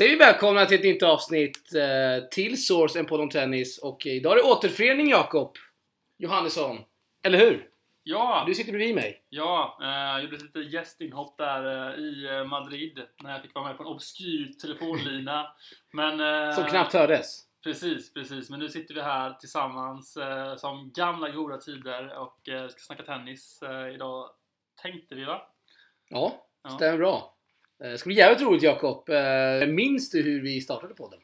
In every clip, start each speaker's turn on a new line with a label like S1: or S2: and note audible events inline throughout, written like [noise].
S1: Säger vi välkomna till ett nytt avsnitt eh, till Source, en podd om tennis. Och idag är det återförening Jakob Johannesson. Eller hur?
S2: Ja,
S1: Du sitter bredvid mig.
S2: ja eh, jag gjorde ett litet gästinhopp där eh, i eh, Madrid när jag fick vara med på en obskyr telefonlina. [laughs] Men, eh,
S1: Som knappt hördes.
S2: Precis, precis. Men nu sitter vi här tillsammans eh, som gamla goda tider och eh, ska snacka tennis idag. Tänkte vi va?
S1: Ja,
S2: Ja.
S1: stämmer bra. Eh, Det ska bli jävligt roligt Jakob. Eh, Minns du hur vi startade podden?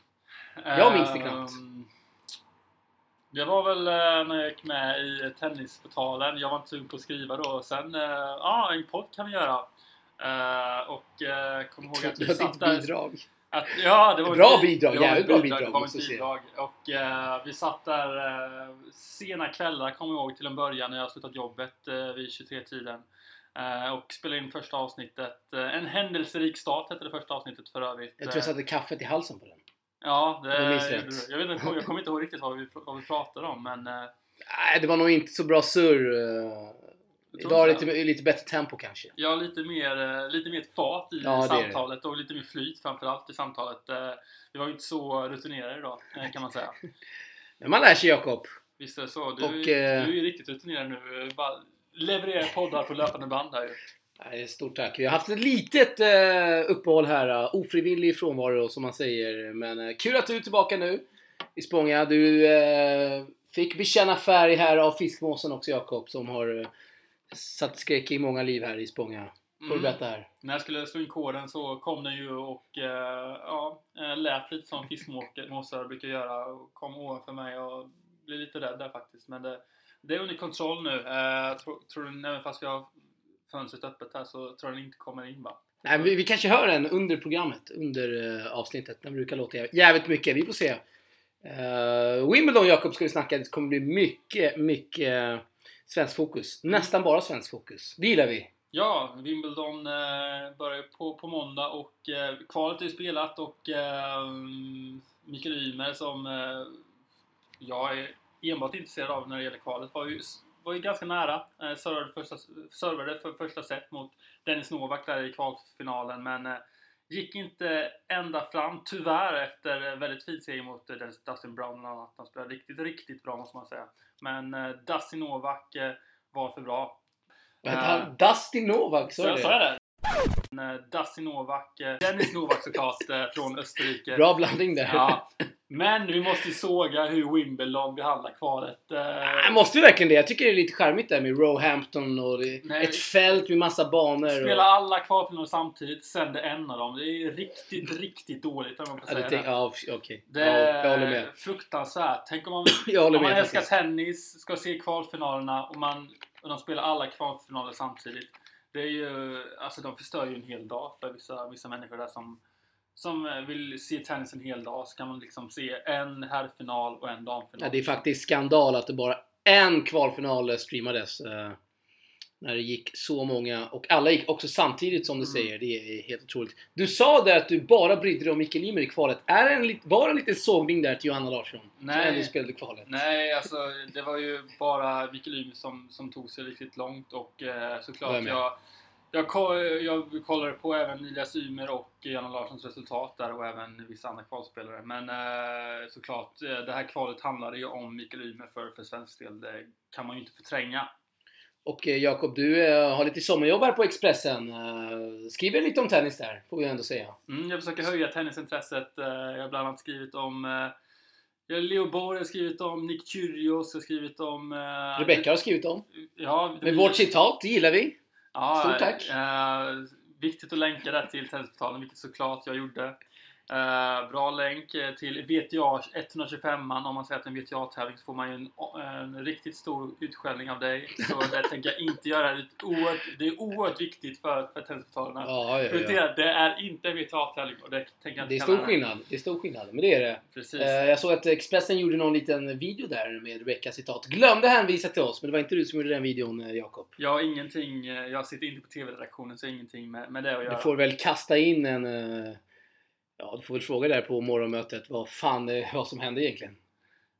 S1: Jag minns det knappt.
S2: Ehm, Det var väl eh, när jag gick med i Tennisportalen. Jag var inte sugen på att skriva då. Sen, eh, ja, en podd kan vi göra. Eh, och eh, kom ihåg [laughs] att vi satt där.
S1: bidrag.
S2: Att, ja, det var
S1: Bra
S2: ett bi-
S1: bidrag, jävligt bra
S2: bidrag, det var ett bidrag. Och eh, vi satt där eh, sena kvällar, kommer jag ihåg, till en början när jag slutat jobbet eh, vid 23-tiden. Eh, och spelade in första avsnittet. Eh, en händelserik start hette det första avsnittet för övrigt.
S1: Jag tror jag
S2: Eh,
S1: satte kaffet i halsen på den.
S2: Ja,
S1: Om jag
S2: det, jag, vet inte, jag kommer inte ihåg riktigt vad vi, vad vi pratade om men... eh,
S1: Nej, det var nog inte så bra surr. eh. Idag är det lite, lite bättre tempo kanske.
S2: Ja, lite mer, eh, lite mer fart i
S1: Ja,
S2: samtalet och lite mer flyt framförallt i samtalet. Eh, Vi var ju inte så rutinerade idag eh, kan man säga. [laughs]
S1: Men man lär sig Jakob.
S2: Visst är det så? Du,
S1: Och,
S2: du
S1: eh,
S2: är ju riktigt rutinerad nu. Levererar poddar på löpande band här ju.
S1: Nej, Stort tack. Vi har haft ett litet eh, uppehåll här. eh, ofrivillig frånvaro som man säger. Men eh, kul att du är tillbaka nu i Spånga. Du eh, fick bekänna färg här av fiskmåsen också Jakob som har eh, satt skräck i många liv här i Spånga. Får du
S2: Mm.
S1: berätta här?
S2: När jag skulle slå in koden så kom den ju och eh, ja, eh, lät lite som fiskmåsar brukar göra. Och kom ovanför mig och blev lite rädd där faktiskt. Men det, det är under kontroll nu. Eh, tror, tror den, även fast vi har fönstret öppet här så tror jag den inte kommer in va?
S1: Nej, vi, vi kanske hör den under programmet, under eh, avsnittet. Den brukar låta jä- jävligt mycket. Vi får se. Uh, Wimbledon Jakob ska vi snacka. Det kommer bli mycket, mycket eh, svensk fokus. Nästan bara svensk fokus. Det gillar vi.
S2: Ja, Wimbledon börjar på, på måndag och kvalet är ju spelat och Mikael Ymer som jag är enbart intresserad av när det gäller kvalet var ju, var ju ganska nära. Eh, servade, första, servade för första set mot Dennis Novak där i kvalfinalen men eh, gick inte ända fram tyvärr efter eh, väldigt fin seger mot eh, Dustin Brown bland annat. Han spelade riktigt, riktigt bra måste man säga. Men eh, Dustin Novak eh, var för bra.
S1: Heter
S2: Eh?
S1: Dustin Novak,
S2: så
S1: du
S2: jag
S1: det?
S2: sa det? Dustin Novak, Dennis Novak såklart från Österrike.
S1: Bra blandning där.
S2: Ja. Men vi måste ju såga hur Wimbledon behandlar kvalet. Eh,
S1: Jag måste ju verkligen det. Jag tycker det är lite charmigt där med Roehampton och
S2: Nej.
S1: ett fält med massa banor.
S2: Spela
S1: och,
S2: alla kvalfinaler samtidigt, sänder en av dem. Det är riktigt, riktigt dåligt om man får säga det.
S1: ja, okej.
S2: Det
S1: Ja, jag håller
S2: är
S1: med.
S2: fruktansvärt. Tänk om man, [clears throat] om man
S1: med
S2: älskar
S1: faktiskt.
S2: tennis, ska se kvalfinalerna och, man, och de spelar alla kvalfinaler samtidigt. Det är ju, alltså de förstör ju en hel dag för vissa, vissa människor där som, som eh, vill se tennis en hel dag. Så kan man liksom se en herrfinal och en damfinal.
S1: Ja, det är faktiskt skandal att det bara en kvalfinal streamades. eh, när det gick så många och alla gick också samtidigt som du
S2: Mm.
S1: säger. Det är helt otroligt. Du sa där att du bara brydde dig om Mikael Ymer i kvalet. Är det en, var det en liten sågning där till Johanna Larsson?
S2: Nej.
S1: ändå spelade kvalet.
S2: Nej, alltså det var ju bara Mikael Ymer som, som tog sig riktigt långt och eh, såklart jag, jag, jag kollade på även Elias Ymer och Janne Larssons resultat där och även vissa andra kvalspelare. Men eh, såklart, eh, det här kvalet handlade ju om Mikael Ymer för, för svensk del. Det kan man ju inte förtränga.
S1: Och eh, Jakob, du eh, har lite sommarjobb här på Expressen. Eh, skriver lite om tennis där, får vi ändå säga.
S2: Mm, jag försöker höja tennisintresset. Eh, jag har bland annat skrivit om eh, Leo Borg, jag har skrivit om Nick Kyrgios, har skrivit om... Eh,
S1: Rebecca har skrivit om.
S2: Ja,
S1: Med vårt citat, det gillar vi.
S2: Ja,
S1: Stort tack.
S2: Eh, viktigt att länka där till Tennisportalen, vilket såklart jag gjorde. Eh, bra länk eh, till VTA 125 Om man säger att det är en VTA-tävling så får man ju en, en riktigt stor utskällning av dig. Så det tänker jag inte göra. Det är oerhört, det är oerhört viktigt för, för Tennisportalerna.
S1: Ja, ja, ja.
S2: Det är inte en VTA-tävling och det tänker jag
S1: Det är stor skillnad. Det är stor skillnad, men det är det.
S2: Precis.
S1: Eh, jag såg att Expressen gjorde någon liten video där med Rebecca citat. Glömde hänvisa till oss, men det var inte du som gjorde den videon, Jakob.
S2: Har ingenting, jag sitter inte på TV-redaktionen så ingenting med, med det att göra.
S1: Du får väl kasta in en... eh, Ja, du får väl fråga där på morgonmötet vad fan det vad som hände egentligen.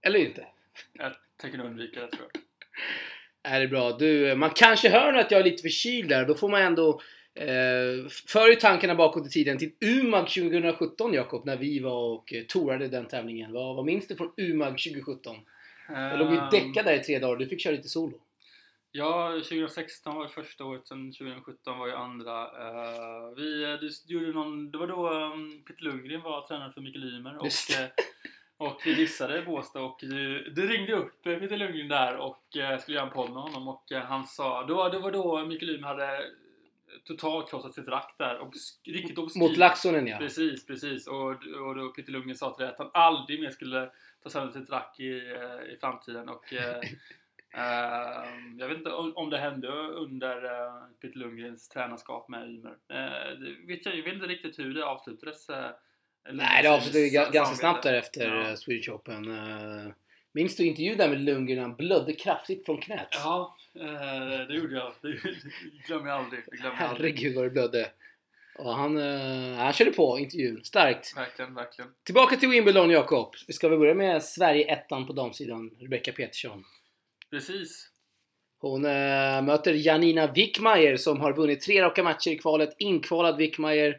S1: Eller inte.
S2: Jag tänker nog undvika det tror jag. [laughs]
S1: Är det bra. Du, man kanske hör nu att jag är lite förkyld där. Då får man ändå Eh, för tankarna bakåt i tiden till UMAG 2017 Jakob, när vi var och eh, tourade den tävlingen. Vad, vad minns du från UMAG 2017? Jag låg ju
S2: Ehm,
S1: däckad där i tre dagar, du fick köra lite solo.
S2: Ja, 2016 var ju första året, sen 2017 var ju andra. Eh, vi, eh, du, gjorde någon, det var då um, Peter Lundgren var tränare för Mikael Ymer och,
S1: Just
S2: eh, och vi dissade Båstad och du, du ringde upp Peter Lundgren där och eh, skulle göra en podd med honom och eh, han sa, det var, det var då Mikael Ymer hade totalt krossat sitt rack där. Obs, riktigt obskyrt.
S1: Mot Laxonen ja.
S2: Precis, precis. Och, och då Peter Lundgren sa till dig att han aldrig mer skulle ta sönder sitt rack i, i framtiden. Och, [laughs] jag vet inte om, det hände under eh, Peter Lundgrens tränarskap med Ymer. Eh, vet jag, jag vet inte riktigt hur det avslutades. Eh,
S1: Nej, det avslutade
S2: Lundgrens
S1: ga- ganska snabbt där efter
S2: Ja.
S1: Swedish Open. Minns du intervjun där med Lundgren? Han blödde kraftigt från knät.
S2: Ja, det gjorde jag. Det glömmer jag aldrig. Det glömmer.
S1: Herregud vad det blödde. Och han, han körde på intervjun. Starkt.
S2: Verkligen, verkligen.
S1: Tillbaka till Wimbledon Jakob. Vi ska väl börja med Sverige-ettan på damsidan. Rebecca Petersson.
S2: Precis.
S1: Hon eh, möter Janina Wickmayer som har vunnit tre raka matcher i kvalet. Inkvalad Wickmayer.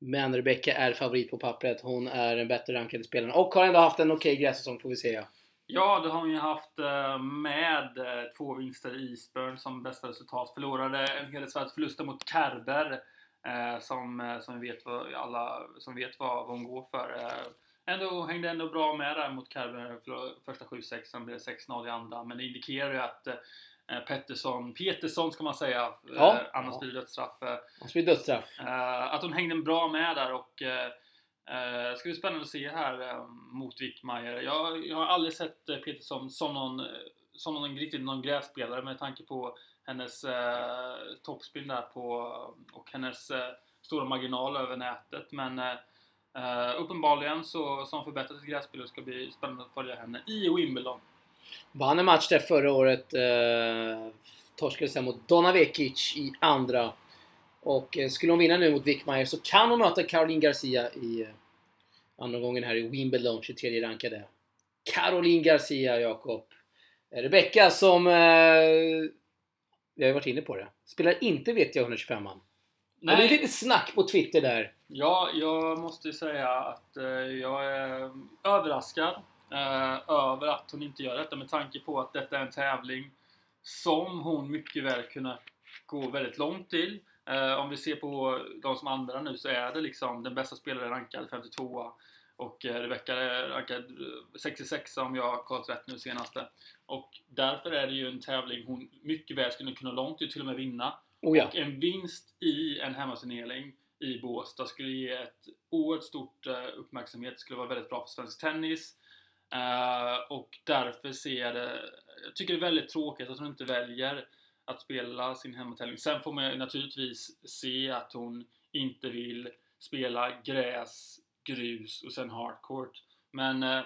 S1: Men Rebecca är favorit på pappret. Hon är en bättre rankad spelare och har ändå haft en okej grässäsong får vi säga.
S2: Ja, det har hon ju haft eh, med eh, två vinster i Eastburn som bästa resultat. Förlorade en svårt förluster mot Kerber som, som vi vet vad, alla som vet vad hon går för. Eh, ändå, hängde ändå bra med där mot Kerber. Förlor- Första 7-6, sen blev det 6-0 i andra. Men det indikerar ju att eh, Pettersson, Petersson ska man säga,
S1: Ja.
S2: eh, annars blir det dödsstraff. Eh,
S1: spelar dödsstraff.
S2: Eh, att hon hängde bra med där och uh, ska bli spännande att se här eh, mot Wickmayer. Jag, jag har aldrig sett Petersson som någon, eh, som någon riktigt någon grässpelare med tanke på hennes uh, toppspel där på och hennes eh, stora marginal över nätet. Men Uh, uppenbarligen så, så har hon förbättrat sitt grässpel och det ska bli spännande att följa henne i Wimbledon.
S1: Vann en match där förra året. Eh, uh, torskade sen mot Donna Vekic i andra. Och uh, skulle hon vinna nu mot Wickmeyer så kan hon möta Caroline Garcia i uh, andra gången här i Wimbledon, 23 rankade. Caroline Garcia, Jakob. Rebecka Rebecca som... Uh, vi har ju varit inne på det. Spelar inte vet jag 125an. Nej. Det är lite snack på Twitter där.
S2: Ja, jag måste ju säga att eh, jag är överraskad eh, över att hon inte gör detta med tanke på att detta är en tävling som hon mycket väl kunde gå väldigt långt till. Eh, om vi ser på de som andra nu så är det liksom den bästa spelaren rankad 52 och eh, Rebecca är rankad eh, 66 om jag har kollat rätt nu senaste. Och därför är det ju en tävling hon mycket väl skulle kunna långt till och med vinna.
S1: Oh ja.
S2: Och en vinst i en hemmaturnering i Båstad skulle ge ett oerhört stort eh, uppmärksamhet. Det skulle vara väldigt bra för svensk tennis. Eh, och därför ser jag det... Jag tycker det är väldigt tråkigt att hon inte väljer att spela sin hemmatävling. Sen får man ju naturligtvis se att hon inte vill spela gräs, grus och sen hardcourt. Men eh,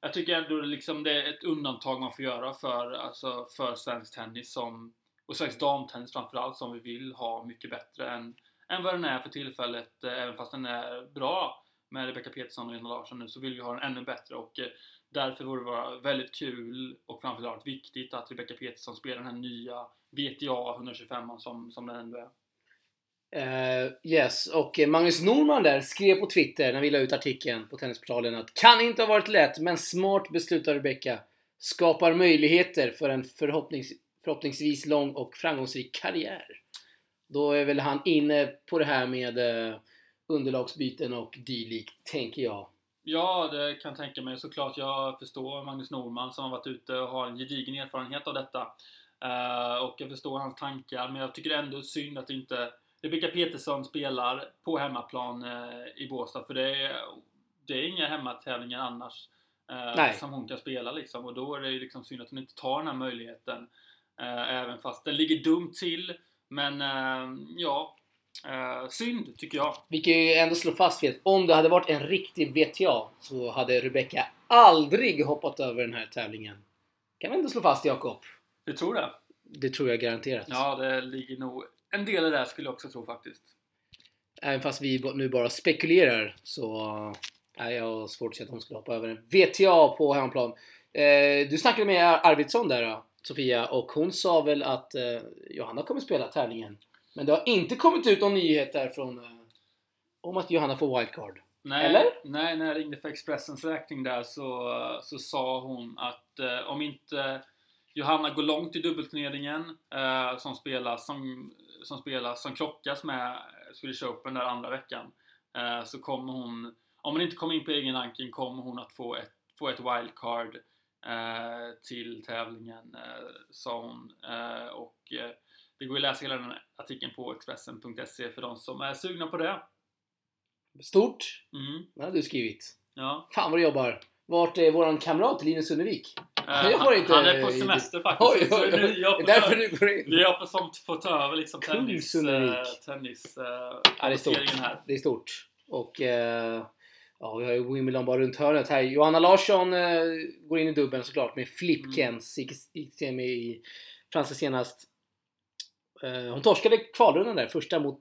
S2: jag tycker ändå liksom det är ett undantag man får göra för, alltså, för svensk tennis som, och svensk damtennis framförallt som vi vill ha mycket bättre än, än vad den är för tillfället. Eh, även fast den är bra med Rebecca Peterson och Lena Larsson nu så vill vi ha den ännu bättre och eh, därför vore det vara väldigt kul och framförallt viktigt att Rebecca Peterson spelar den här nya VTA 125 som, som den ändå är.
S1: Uh, yes, och Magnus Norman där skrev på Twitter när vi la ut artikeln på Tennisportalen att kan inte ha varit lätt, men smart beslut av Rebecca. Skapar möjligheter för en förhoppnings förhoppningsvis lång och framgångsrik karriär. Då är väl han inne på det här med uh, underlagsbyten och dylikt, tänker jag.
S2: Ja, det kan jag tänka mig. Såklart, jag förstår Magnus Norman som har varit ute och har en gedigen erfarenhet av detta. Uh, och jag förstår hans tankar, men jag tycker ändå synd att inte Rebecca Petersson spelar på hemmaplan uh, i Båstad. För det är, det är inga hemmatävlingar annars uh, som hon kan spela liksom. Och då är det liksom synd att hon inte tar den här möjligheten. Även fast den ligger dumt till. Men ja, Uh, synd, tycker jag.
S1: Vi kan ju ändå slå fast att om det hade varit en riktig VTA så hade Rebecca aldrig hoppat över den här tävlingen. Kan vi ändå slå fast, Jakob?
S2: Du tror det?
S1: Det tror jag garanterat.
S2: Ja, det ligger nog en del i det skulle jag också tro faktiskt.
S1: Även fast vi nu bara spekulerar så är jag svårt att se att hon skulle hoppa över en VTA på hemmaplan. Eh, du snackade med Arvidsson där Sofia och hon sa väl att eh, Johanna kommer spela tävlingen Men det har inte kommit ut någon nyhet där från eh, om att Johanna får wildcard.
S2: Nej,
S1: Eller?
S2: Nej, när jag ringde för Expressens räkning där så, så sa hon att eh, om inte Johanna går långt i dubbelturneringen eh, som spelas som, som spelas, som krockas med Swedish Open där andra veckan eh, så kommer hon, om hon inte kommer in på egen ranking kommer hon att få ett, få ett wildcard till tävlingen, eh, sa hon. Eh, och eh, det går ju att läsa hela den artikeln på Expressen.se för de som är sugna på det.
S1: Stort.
S2: Mm,
S1: Det hade du skrivit.
S2: ja.
S1: Fan vad du jobbar. Vart är våran kamrat Linus Sunnervik?
S2: Eh,
S1: Jag har
S2: han,
S1: inte-
S2: han är på semester faktiskt.
S1: Oj,
S2: så
S1: oj, oj.
S2: jag
S1: Det är
S2: får
S1: därför du går in.
S2: Vi har som fått ta över liksom tennis, eh, tennis eh,
S1: Ja, det är stort.
S2: här.
S1: Det är stort. Och eh, ja, vi har ju Wimbledon bara runt hörnet här. Johanna Larsson eh, går in i dubbeln såklart med Flip
S2: Mm.
S1: Gick semi i franska senast. Eh, hon torskade kvalrundan där, första mot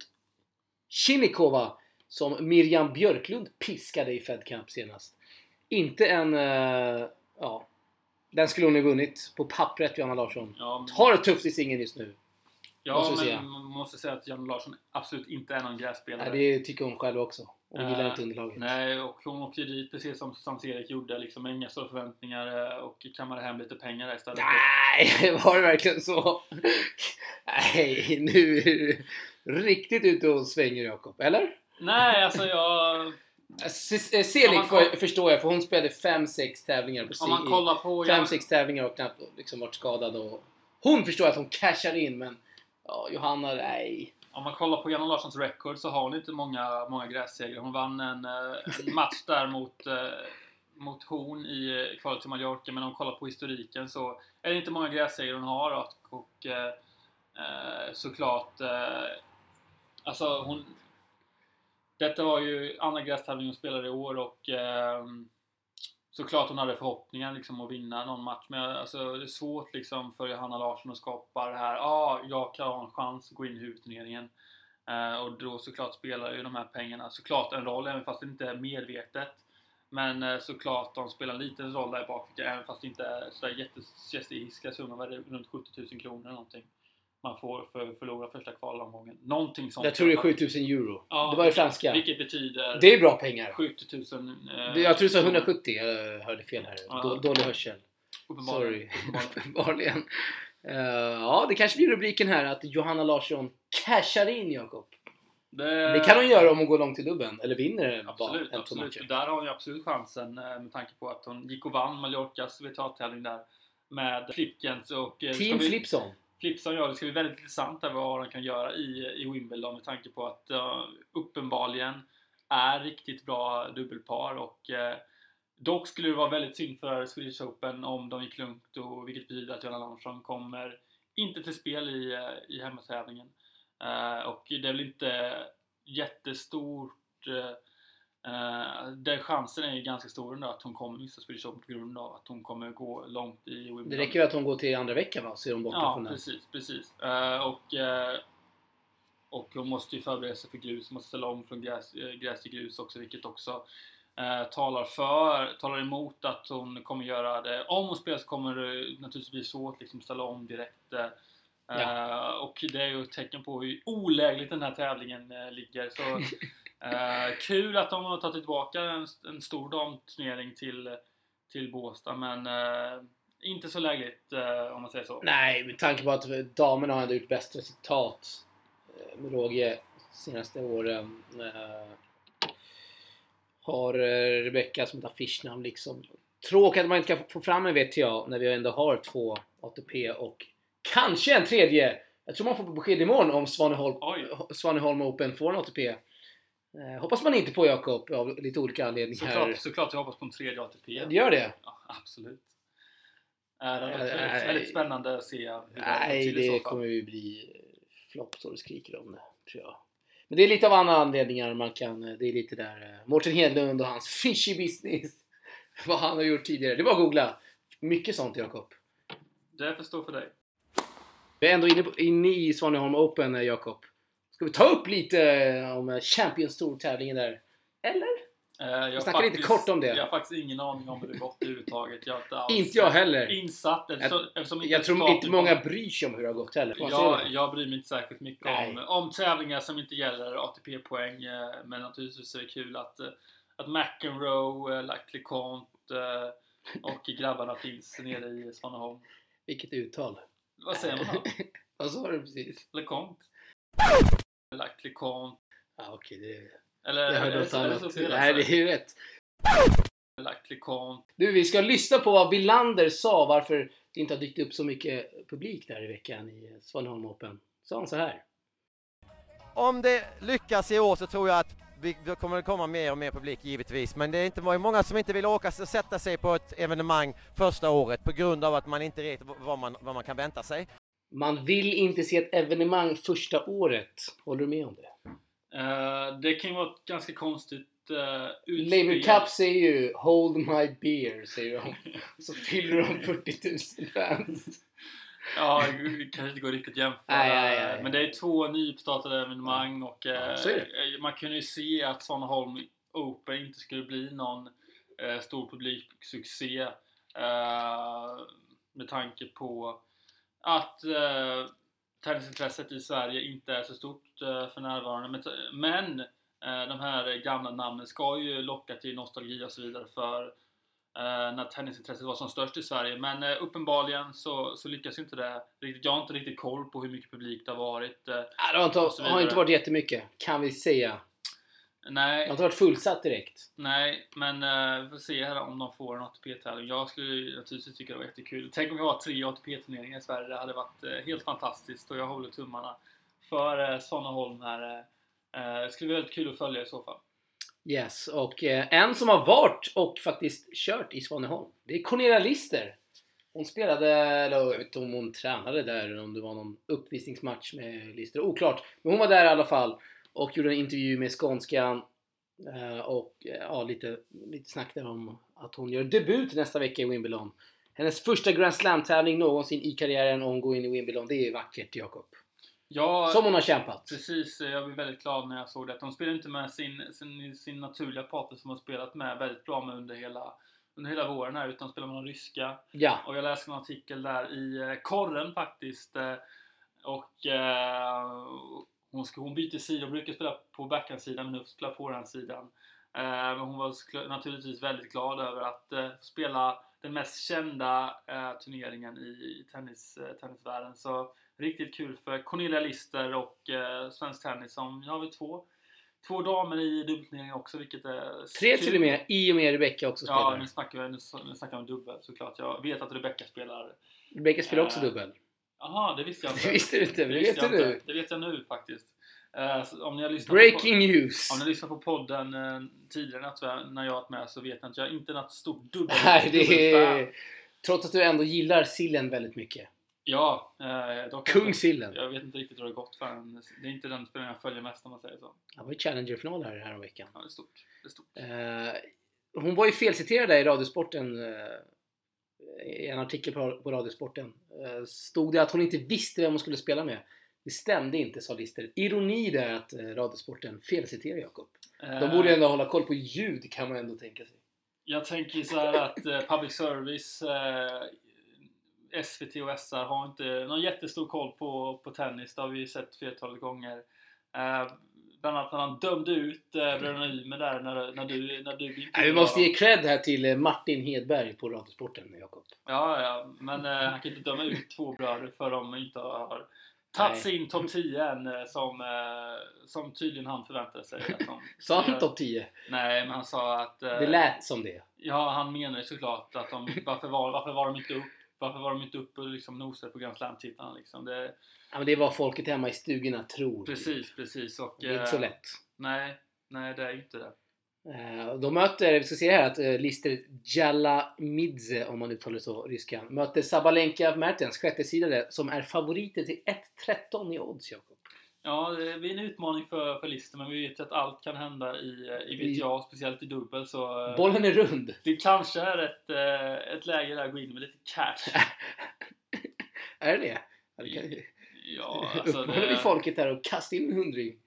S1: Chinikova som Miriam Björklund piskade i Fed Cup senast. Inte en... Eh, ja, den skulle hon ju vunnit på pappret, Johanna Larsson.
S2: Ja, men-
S1: Har det tufft i singeln just nu.
S2: ja
S1: måste
S2: men
S1: säga.
S2: man måste säga att Jan Larsson absolut inte är någon grässpelare.
S1: Nej, det tycker hon själv också. Hon gillar
S2: Eh,
S1: inte underlaget.
S2: Nej, och hon åkte ju dit precis som Sands-Erik gjorde. Liksom, inga stora förväntningar eh, och kammade hem lite pengar där istället.
S1: Nej, [laughs] var det verkligen så? Nej, nu är du riktigt ute och svänger Jakob. Eller?
S2: Nej, alltså jag...
S1: Selig
S2: koll-
S1: förstår jag, för hon spelade 5-6 tävlingar på
S2: Om man
S1: si-
S2: kollar på...
S1: fem
S2: Jan-
S1: sex tävlingar och knappt liksom varit skadad. Och hon förstår att hon cashar in, men ja, Johanna, nej.
S2: Om man kollar på Janne Larssons record så har hon inte många, många grässegrar. Hon vann en, eh, en [laughs] match där mot, eh, mot Horn i eh, kvalet till Mallorca. Men om man kollar på historiken så är det inte många grässegrar hon har. Och, och eh, såklart... Eh, alltså hon... Detta var ju andra grästävlingen hon spelade i år och eh, såklart hon hade förhoppningar liksom att vinna någon match. Men alltså, det är svårt liksom för Johanna Larsson att skapa det här. Ja, ah, jag kan ha en chans att gå in i huvudturneringen. Eh, och då såklart spelar ju de här pengarna såklart en roll, även fast det inte är medvetet. Men eh, såklart de spelar en liten roll där bak, även fast det inte är sådär jättehiskliga summor. Runt 70 000 kronor eller någonting. Man får för att förlora första kvalomgången. Någonting sånt.
S1: Jag tror det är 7000 euro.
S2: Ja,
S1: det var ju franska.
S2: Vilket betyder
S1: Det är bra pengar.
S2: 70 000. Eh,
S1: Jag tror du sa 170, jag hörde fel här.
S2: Ja.
S1: Då, dålig hörsel.
S2: uppenbarligen.
S1: Sorry. [laughs]
S2: Uppenbarligen.
S1: Eh, ja, det kanske blir rubriken här att Johanna Larsson cashar in Jakob.
S2: Det,
S1: Det kan hon göra om hon går långt i dubben. Eller vinner bara
S2: Absolut,
S1: två
S2: absolut.
S1: matcher.
S2: Där har hon ju absolut chansen eh, med tanke på att hon gick och vann Mallorcas WTA-tävling där med Flipkens och... eh,
S1: Team
S2: vi-
S1: Flipson.
S2: Flipson gör det ska bli väldigt intressant där vad de kan göra i, i Wimbledon med tanke på att uh, uppenbarligen är riktigt bra dubbelpar och uh, dock skulle det vara väldigt synd för Swedish Open om de gick lugnt och vilket betyder att Johanna Larsson kommer inte till spel i, uh, i hemmatävlingen. Eh, och det är väl inte jättestort eh, Uh, där chansen är ju ganska stor ändå att hon kommer missa Swedish Open på grund av att hon kommer gå långt i Wimbledon.
S1: Det räcker ju att hon går till andra veckan va? Så är hon borta
S2: Ja,
S1: från den.
S2: precis, precis. Eh, och, eh, och hon måste ju förbereda sig för grus, måste ställa om från gräs, eh, gräs till grus också, vilket också eh, talar för, talar emot att hon kommer göra det. Om hon spelar så kommer det naturligtvis bli svårt liksom ställa om direkt. eh, eh, och det är ju ett tecken på hur olägligt den här tävlingen eh, ligger. Så [laughs] eh, kul att de har tagit tillbaka en, en stor damturnering till, till Båstad, men eh, inte så lägligt eh, om man säger så.
S1: Nej, med tanke på att damerna har ändå gjort bäst resultat eh, med råge senaste åren. Eh, har Rebecca som ett affischnamn liksom. Tråkigt att man inte kan få fram en VTA när vi ändå har två ATP och kanske en tredje. Jag tror man får besked imorgon om Svaneholm. Svaneholm Open får en ATP. Eh, hoppas man inte på Jakob av lite olika anledningar.
S2: Såklart, såklart jag hoppas på en tredje ATP.
S1: Det gör det?
S2: Ja, absolut. Äh, det är väldigt, väldigt, spännande att se hur
S1: Nej, det kommer ju bli flopp så det skriker om det, tror jag. Men det är lite av andra anledningar man kan... Det är lite där eh, Mårten Hedlund och hans [laughs] fishy business. Vad han har gjort tidigare. Det var att googla. Mycket sånt Jakob.
S2: Det får stå för dig.
S1: Vi är ändå inne, på, inne i Svaneholm Open eh, Jakob. Ska vi ta upp lite eh, om eh, Champions Tour-tävlingen där? Eller?
S2: Eh, jag har
S1: snackade lite kort om det.
S2: Jag har faktiskt ingen aning om hur det gått överhuvudtaget. Jag inte alls
S1: Inte jag heller.
S2: insatt eftersom, eftersom
S1: Jag tror inte många bryr sig om hur det har gått heller.
S2: Jag, jag bryr mig inte särskilt mycket
S1: Nej.
S2: om, om tävlingar som inte gäller ATP-poäng. eh, Men naturligtvis är det kul att, att McEnroe, Lac LeConte och [laughs] grabbarna finns nere i Svaneholm.
S1: Vilket uttal.
S2: Vad säger man då? [laughs]
S1: Vad sa du precis?
S2: LeConte? Lac LeConte?
S1: Ja, okej. det,
S2: Eller
S1: jag
S2: är
S1: hörde
S2: det
S1: något annat. Nej, det är ju rätt.
S2: LeConte?
S1: Du, vi ska lyssna på vad Villander sa varför det inte har dykt upp så mycket publik där i veckan i Svaneholm Open. Sa han så här.
S3: Om det lyckas i år så tror jag att vi det kommer att komma mer och mer publik givetvis. Men det är inte många som inte vill åka och sätta sig på ett evenemang första året på grund av att man inte vet vad man, vad man kan vänta sig.
S1: Man vill inte se ett evenemang första året. Håller du med om det?
S2: Eh, det kan ju vara ett ganska konstigt uh,
S1: Labour Cup säger ju Hold my beer, säger de. [laughs] Så fyller de 40 000 fans. [laughs]
S2: Ja, det kanske inte går riktigt att jämföra.
S1: Nej, nej, nej.
S2: Men det är två nystartade evenemang och
S1: det.
S2: man kunde ju se att Svaneholm Open inte skulle bli någon eh, stor publiksuccé. Eh, med tanke på att eh, tennisintresset i Sverige inte är så stort eh, för närvarande. Men, men eh, de här gamla namnen ska ju locka till nostalgi och så vidare för eh, när tennisintresset var som störst i Sverige. Men eh, uppenbarligen så, så lyckas inte det. Jag har inte riktigt koll på hur mycket publik det har varit. Eh,
S1: det har inte, har inte varit jättemycket, kan vi säga. Det
S2: nej,
S1: har inte varit fullsatt direkt.
S2: nej, men eh, vi får se här om de får en ATP-tävling. Jag skulle naturligtvis tycka det var jättekul. Tänk om vi har tre ATP-turneringar i Sverige. Det hade varit eh, helt fantastiskt och jag håller tummarna för eh, Svaneholm här. Det skulle bli väldigt kul att följa i så fall.
S1: Yes, och eh, en som har varit och faktiskt kört i Svaneholm, det är Cornelia Lister. Hon spelade, eller jag vet inte om hon tränade där eller om det var någon uppvisningsmatch med Lister, oklart. Men hon var där i alla fall och gjorde en intervju med Skånskan eh, och eh, ja, lite, lite snack där om att hon gör debut nästa vecka i Wimbledon. Hennes första Grand Slam-tävling någonsin i karriären och hon går in i Wimbledon. Det är vackert, Jakob.
S2: Ja,
S1: Som hon har kämpat.
S2: Precis, jag blev väldigt glad när jag såg det. De spelar inte med sin, sin, sin naturliga partner som har spelat med väldigt bra med under hela, under hela våren här, utan spelar med någon ryska.
S1: Ja,
S2: Och jag läste en artikel där i eh, korren faktiskt. Och eh, hon, ska, hon byter sida, hon brukar spela på backhandsidan men nu spelar på forehandsidan. Eh, Men hon var naturligtvis väldigt glad över att eh, spela den mest kända eh, turneringen i, tennis, tennisvärlden. Så riktigt kul för Cornelia Lister och Svensk Tennis. Som, nu har vi två, två damer i dubbelturneringen också vilket är
S1: tre till och med, i och med Rebecca också
S2: Ja,
S1: spelar.
S2: nu snackar vi nu, nu snackar vi om dubbel såklart. Jag vet att Rebecca spelar
S1: Rebecca spelar också
S2: Eh,
S1: dubbel.
S2: Jaha, det visste jag inte.
S1: Det [laughs] visste du inte, det
S2: visste
S1: vet
S2: jag
S1: du
S2: inte.
S1: nu.
S2: Det vet jag nu faktiskt. Eh, så om ni har lyssnat
S1: Breaking
S2: på,
S1: news!
S2: Om ni lyssnar på podden eh, tidigare när jag- när jag har varit med så vet ni att jag inte är något stort dubbel, [laughs]
S1: Nej, det är... Trots att du ändå gillar sillen väldigt mycket.
S2: Ja, eh, dock
S1: Kungsillen.
S2: Jag vet inte riktigt hur det har gått för den. Det är inte den spelaren jag följer mest om man säger så.
S1: Det var ju Challenger-final här, här om veckan.
S2: Ja, det är stort. Det är stort.
S1: Eh, hon var ju felciterad där i Radiosporten. Eh, I en artikel på, på Radiosporten. Eh, stod det att hon inte visste vem hon skulle spela med. Det stämde inte, sa Lister. Ironi där att eh, Radiosporten felciterar Jakob. De borde ändå hålla koll på ljud kan man ändå tänka sig.
S2: Jag tänker så här att eh, public service, eh, SVT och SR har inte någon jättestor koll på, på tennis. Det har vi sett flertalet gånger. Eh, bland annat när han dömde ut eh, bröderna Ymer där när, när du, när du
S1: Nej, vi måste ge cred här till eh, Martin Hedberg på Radiosporten, Jakob.
S2: Ja, ja, men eh, han kan inte döma ut två bröder för de inte har tagit
S1: Nej.
S2: sin topp 10 än eh, som, eh, som tydligen han förväntade sig. att [laughs]
S1: Sa han topp 10?
S2: Nej, men han sa att... eh,
S1: Det lät som det.
S2: Ja, han menar ju såklart att de, varför, var, varför var de inte upp varför var de inte uppe och liksom nosade på Grand Slam-titlarna liksom? Det,
S1: Ja, men det är vad folket hemma i stugorna tror.
S2: precis, precis. Och,
S1: Det är inte så
S2: eh,
S1: lätt.
S2: Nej, nej det är ju inte det.
S1: Eh, De möter, vi ska se här att eh, Lister Jalamidze, om man uttalar det så, ryskan, möter Sabalenka Mertens, sjätte sidade, som är favoriter till 1.13 i odds, Jakob.
S2: Ja, det är en utmaning för, för Lister, men vi vet ju att allt kan hända i, eh, i VTA, speciellt i dubbel. Så, eh,
S1: Bollen är rund.
S2: det kanske är ett, eh, ett läge där att gå in med lite cash. [laughs]
S1: är det det? Ja, det kan,
S2: Ja, alltså
S1: Uppmanar vi folket där och kasta in en hundring?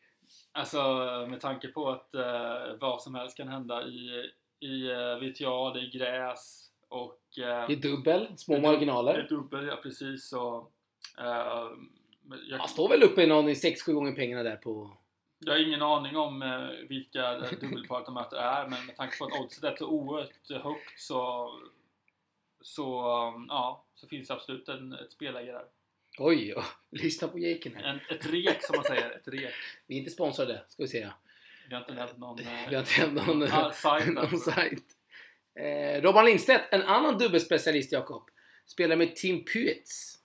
S2: Alltså med tanke på att eh, vad som helst kan hända i, i eh, VTA, det är gräs och... Eh,
S1: Det är dubbel, små
S2: det dub- Det
S1: marginaler.
S2: är dubbel, ja precis. Eh, men jag,
S1: Man står väl uppe i någon i 6-7 gånger pengarna där på...
S2: jag har ingen aning om eh, vilka möter är, men med tanke på att oddset är så oerhört högt så, så, um, ja, så finns det absolut en, ett spelläge där.
S1: Oj, oj, lyssna på Jaken här.
S2: En, ett rek som man säger, ett rek.
S1: Vi är inte sponsrade, ska vi säga.
S2: Vi har inte nämnt någon...
S1: Vi
S2: Eh,
S1: har inte någon,
S2: ah, sajt
S1: någon
S2: alltså. [laughs]
S1: sajt. Eh, Robban Lindstedt, en annan dubbelspecialist Jakob. Spelar med Team Pytz.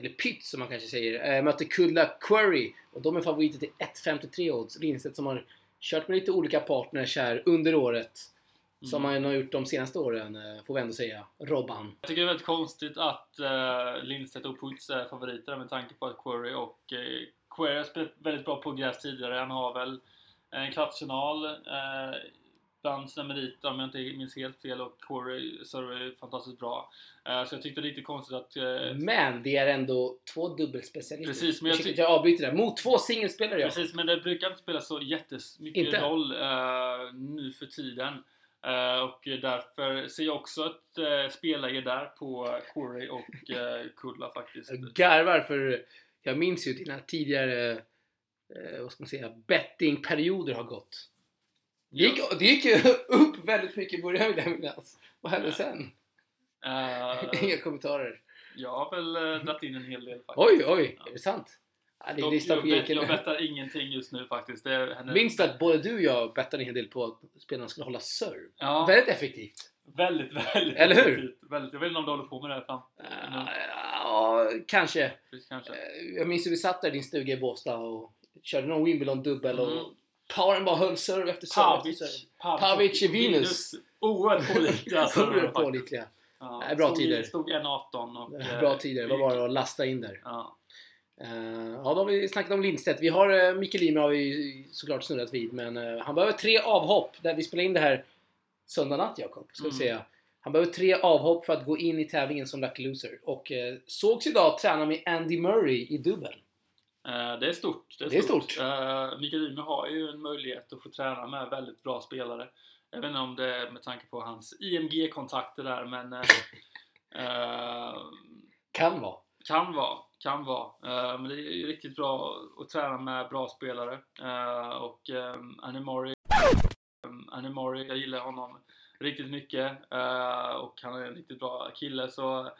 S1: Eller Pytz som man kanske säger. Eh, möter Kulla Query. Och de är favoriter till 1.53 odds. Lindstedt som har kört med lite olika partners här under året. Som
S2: Mm.
S1: han har gjort de senaste åren, eh, får vi ändå säga. Robban.
S2: Jag tycker det är väldigt konstigt att uh, Lindstedt och Puitz är favoriter med tanke på att Query och uh, Query har spelat väldigt bra på gräs tidigare. Han har väl en kvartsfinal uh, bland sina meriter om jag inte minns helt fel och Query servar ju fantastiskt bra. Eh, så jag tyckte det är lite konstigt att uh,
S1: Men det är ändå två dubbelspecialister.
S2: Precis, men jag
S1: att jag avbryter där. Mot två singelspelare.
S2: Precis, men det brukar inte spela så jättemycket
S1: Inte?
S2: roll uh, nu för tiden. Och därför ser jag också ett uh, spelläge där på Query och uh, Kulla faktiskt.
S1: Jag garvar för jag minns ju dina tidigare vad ska man säga, bettingperioder har gått. Det gick, det gick ju [laughs] upp väldigt mycket i början vill jag minnas. Vad hände sen?
S2: Eh, [laughs]
S1: Inga kommentarer.
S2: jag har väl uh, dragit in en hel del faktiskt.
S1: Oj, oj,
S2: Ja.
S1: är det sant? Ja, det är
S2: Dock, jag, bet, jag bettar ingenting just nu faktiskt. Det händer-
S1: Minns du att både du och jag bettade en hel del på att spelarna skulle hålla serve?
S2: Ja,
S1: Väldigt effektivt.
S2: väldigt, väldigt.
S1: Eller hur?
S2: effektivt. Väldigt. Jag vet inte om du håller på med det här fram.
S1: Uh, ja, kanske.
S2: Precis, kanske.
S1: Eh, Jag minns hur vi satt där i din stuga i Båstad och körde någon Wimbledon-dubbel
S2: Mm.
S1: och Powern bara höll serve efter serve.
S2: Pavic.
S1: Pavic i Venus.
S2: Oerhört pålitliga. [laughs]
S1: Oerhört pålitliga.
S2: Ja,
S1: bra
S2: stod,
S1: tider.
S2: Stod 1.18 och... [laughs] eh,
S1: Bra tider. Det var bara att lasta in där.
S2: Ja.
S1: Eh, ja, då har vi snackat om Lindstedt. Vi har uh, Mikael Ymer har vi såklart snurrat vid, men eh, han behöver tre avhopp. Där vi spelar in det här söndag natt, Jakob, ska
S2: Mm.
S1: säga. Han behöver tre avhopp för att gå in i tävlingen som Lucky Loser. Och uh, sågs idag träna med Andy Murray i dubbel.
S2: Eh, Det är stort.
S1: Det är stort.
S2: Eh, Mikael Ymer har ju en möjlighet att få träna med väldigt bra spelare. Jag vet inte om det är med tanke på hans IMG-kontakter där, men [laughs] eh,
S1: Kan vara.
S2: kan vara. Kan vara. Eh, men det är ju riktigt bra att träna med bra spelare. Eh, och Animori, Animori, jag gillar honom riktigt mycket. Och han är en riktigt bra kille. Så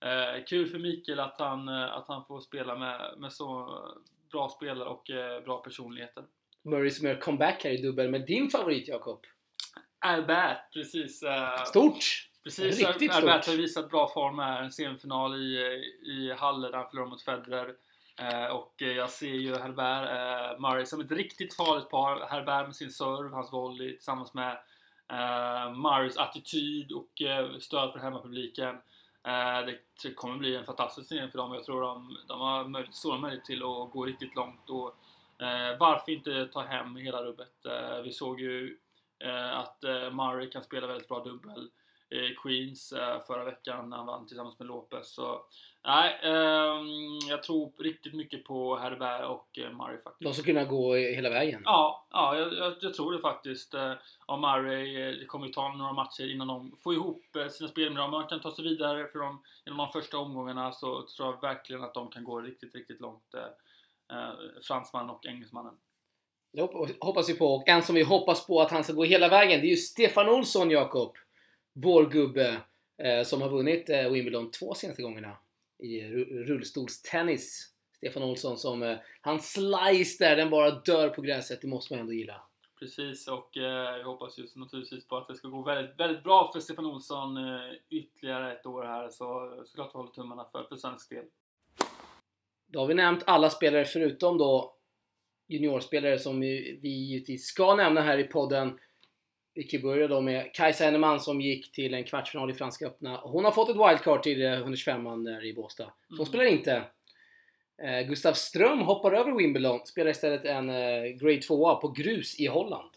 S2: eh, kul för Mikael att han, eh, att han får spela med, med så bra spelare och eh, bra personligheter.
S1: Murray som gör comeback här i dubbel med din favorit, Jakob.
S2: Albert, precis. eh,
S1: Stort!
S2: Precis,
S1: Riktigt
S2: Albert
S1: stort.
S2: har visat bra form här. En semifinal i, i Halle där han förlorade mot Federer. Eh, och eh, jag ser ju Herbert eh, Murray som ett riktigt farligt par. Herbert med sin serve, hans volley tillsammans med eh, Murrays attityd och eh, stöd för hemmapubliken. Eh, det kommer bli en fantastisk turnering för dem. Jag tror de, de har möjlighet, stora möjligheter till att gå riktigt långt. Och, eh, varför inte ta hem hela rubbet? Eh, vi såg ju att Murray kan spela väldigt bra dubbel Queens eh, förra veckan när han vann tillsammans med Lopez. Så nej, ehm, jag tror riktigt mycket på Herbert och eh, Murray faktiskt.
S1: De ska kunna gå hela vägen.
S2: Ja, ja jag, jag, tror det faktiskt. Eh, Och Murray, eh, det kommer ju ta några matcher innan de får ihop eh, sina spel. Men om man kan ta sig vidare för de, de första omgångarna så tror jag verkligen att de kan gå riktigt, riktigt långt. eh, eh, Fransmannen och engelsmannen.
S1: Det hopp- hoppas vi på. Och en som vi hoppas på att han ska gå hela vägen, det är ju Stefan Olsson, Jakob. Vår gubbe. Eh, som har vunnit eh, Wimbledon två senaste gångerna. I ru- rullstolstennis. Stefan Olsson som... Eh, han slice där, den bara dör på gräset. Det måste man ändå gilla.
S2: Precis, och eh, jag hoppas just naturligtvis på att det ska gå väldigt, väldigt bra för Stefan Olsson eh, ytterligare ett år här. Så såklart håller tummarna för, för svensk del.
S1: Då har vi nämnt alla spelare förutom då juniorspelare som vi vi givetvis ska nämna här i podden. Vi kan börja då med Kajsa Henneman som gick till en kvartsfinal i Franska öppna. Hon har fått ett wildcard till eh, 125an där i Båstad. Så hon
S2: Mm.
S1: spelar inte. Eh, Gustav Ström hoppar över Wimbledon. Spelar istället en eh, Grade 2 på grus i Holland.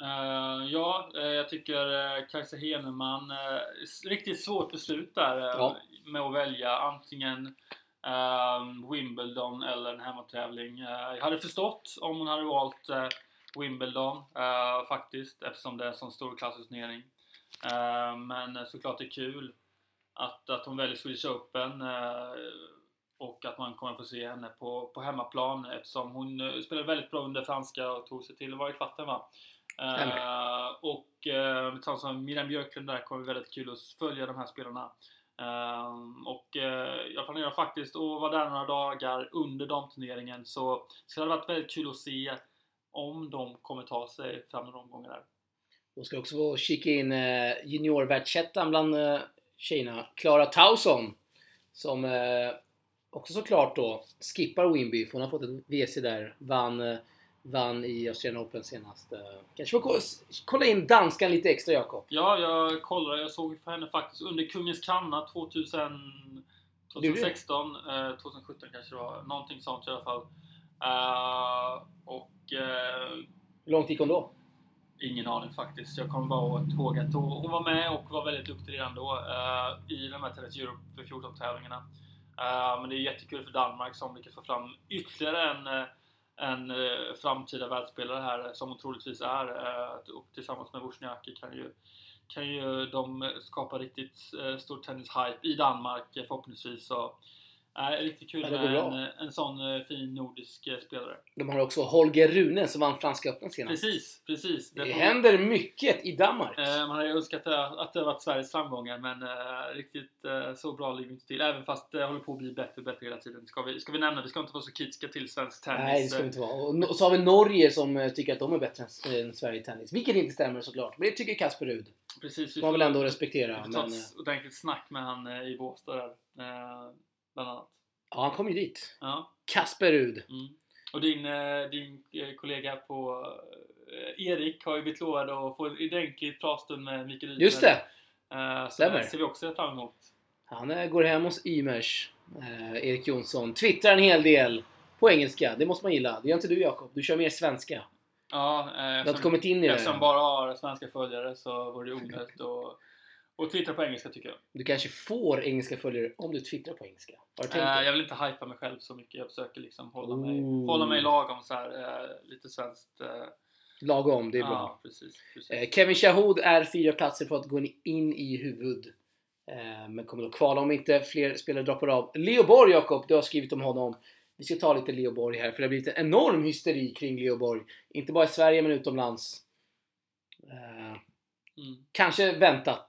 S2: Eh, ja, eh, jag tycker uh, Kajsa Heneman, eh, riktigt svårt beslut där eh,
S1: Ja.
S2: med att välja antingen Wimbledon eller en hemmatävling. Eh, jag hade förstått om hon hade valt eh, Wimbledon eh, faktiskt eftersom det är en sån stor klassturnering. Eh, men såklart det är kul att, att hon väljer Swedish Open eh, och att man kommer få se henne på, på hemmaplan eftersom hon spelade väldigt bra under franska och tog sig till, var i kvarten va? Och sånt som Miriam Björklund där kommer bli väldigt kul att följa de här spelarna. Eh, och eh, jag planerar faktiskt att vara där några dagar under damturneringen så, det hade varit väldigt kul att se om de kommer ta sig fram några omgångar där.
S1: Hon ska också få kika in eh, juniorvärldsettan bland eh, tjejerna, Klara Tausson. Som eh, också såklart då skippar Wimby, för hon har fått ett WC där. Vann, vann i Australian Open senast. Kanske får ko- kolla in danskan lite extra Jakob.
S2: Ja, jag kollade. Jag såg på henne faktiskt under Kungens Kanna 2000, 2016, eh, 2017 kanske det var. Någonting sånt i alla fall. Eh, och eh,
S1: Hur långt gick hon då?
S2: ingen aning faktiskt. Jag kommer bara ihåg att hon var med och var väldigt duktig redan då eh, i de här Tennis Europe för 14-tävlingarna. Eh, men det är jättekul för Danmark som lyckas få fram ytterligare en, en framtida världsspelare här som hon troligtvis är. Och tillsammans med Wozniacki kan ju, kan ju de skapa riktigt stor tennishype i Danmark förhoppningsvis. Så, eh, riktigt kul
S1: det
S2: med en, en sån eh, fin nordisk eh, spelare.
S1: De har också Holger Rune som vann Franska öppna senast.
S2: Precis, precis.
S1: Det
S2: får-
S1: händer mycket i Danmark.
S2: Eh, man hade önskat det- att det varit Sveriges framgångar men eh, riktigt eh, så bra ligger vi inte till. Även fast det håller på att bli bättre och bättre hela tiden. Ska vi, ska vi nämna, vi ska inte vara så kritiska till svensk tennis.
S1: Nej, det ska vi inte vara. Och no- så har vi Norge som eh, tycker att de är bättre än, än Sverige i tennis. Vilket inte stämmer såklart. Men det tycker Kasper Rud.
S2: Precis, vi
S1: får man väl ändå respektera.
S2: Vi får ta
S1: Men, eh,
S2: ett ordentligt snack med han eh, i Båstad där. Bland annat.
S1: ja, han kom ju dit.
S2: Ja.
S1: Kasper Rud.
S2: Mm. Och din, eh, din eh, kollega på eh, Erik har ju blivit lovad att få en ordentlig pratstund med Mikael Ymer.
S1: Just det!
S2: Eh, så det ser vi också fram emot.
S1: Han går hem hos Ymers. Erik Jonsson. Twittrar en hel del. På engelska. Det måste man gilla. Det gör inte du Jakob. Du kör mer svenska.
S2: Ja, eh,
S1: Du har
S2: eftersom-
S1: inte kommit in i det.
S2: Eftersom bara har svenska följare så vore det onödigt att och twittra på engelska tycker jag.
S1: Du kanske får engelska följare om du twittrar på engelska. Har du tänkt det?
S2: jag vill inte hypa mig själv så mycket. Jag försöker liksom hålla mig,
S1: Ooh.
S2: hålla mig lagom så här, eh, lite svenskt. Eh,
S1: Lagom, det är bra.
S2: Ja, precis. precis.
S1: Kevin Shahood är fyra platser för att gå in i huvud. Men kommer då kvala om inte fler spelare droppar av. Leo Borg, Jakob, du har skrivit om honom. Vi ska ta lite Leo Borg här, för det har blivit en enorm hysteri kring Leo Borg. Inte bara i Sverige, men utomlands.
S2: Mm.
S1: kanske väntat.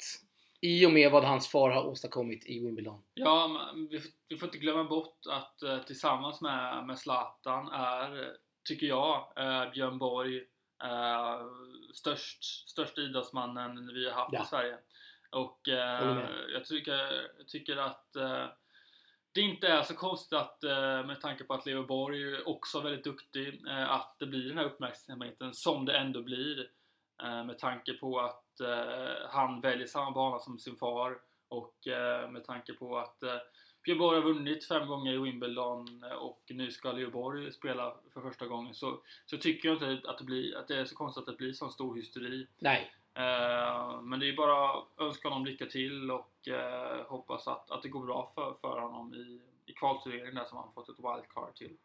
S1: I och med vad hans far har åstadkommit i Wimbledon.
S2: Ja, vi, får- vi får inte glömma bort att eh, tillsammans med, med Zlatan är, tycker jag, eh, Björn Borg eh, störst, största idrottsmannen vi har haft
S1: Ja.
S2: i Sverige. Och jag, tycker, tycker att det inte är så konstigt att med tanke på att Leo Borg också är väldigt duktig att det blir den här uppmärksamheten som det ändå blir. Eh, med tanke på att eh, han väljer samma bana som sin far och eh, med tanke på att Björn Borg har vunnit fem gånger i Wimbledon och nu ska Leo Borg spela för första gången så, så tycker jag inte att det, blir, att det är så konstigt att det blir sån stor hysteri.
S1: Nej,
S2: men det är bara att önska honom lycka till och hoppas att, att det går bra för, för honom i, i kvalturneringen där som han fått ett wildcard till.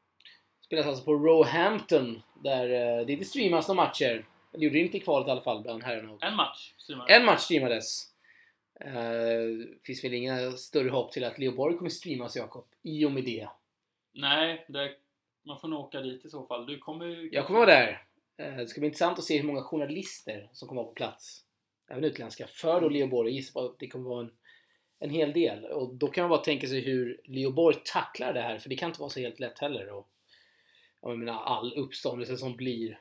S1: spelas alltså på Roehampton. Där det inte streamas några matcher. Det gjorde det inte i kvalet i alla fall bland herrarna.
S2: En match, streamar
S1: En match streamades. Uh, finns väl inga större hopp till att Leo Borg kommer streamas, Jakob. I och med det.
S2: Nej, det, man får nog åka dit i så fall. Du kommer ju...
S1: Jag kommer vara där. Eh, det ska bli intressant att se hur många journalister som kommer vara på plats. Även utländska. För då Leo Borg. Jag gissar på att det kommer vara en, en hel del. Och då kan man bara tänka sig hur Leo Borg tacklar det här. För det kan inte vara så helt lätt heller. Och, jag menar all uppståndelse som blir.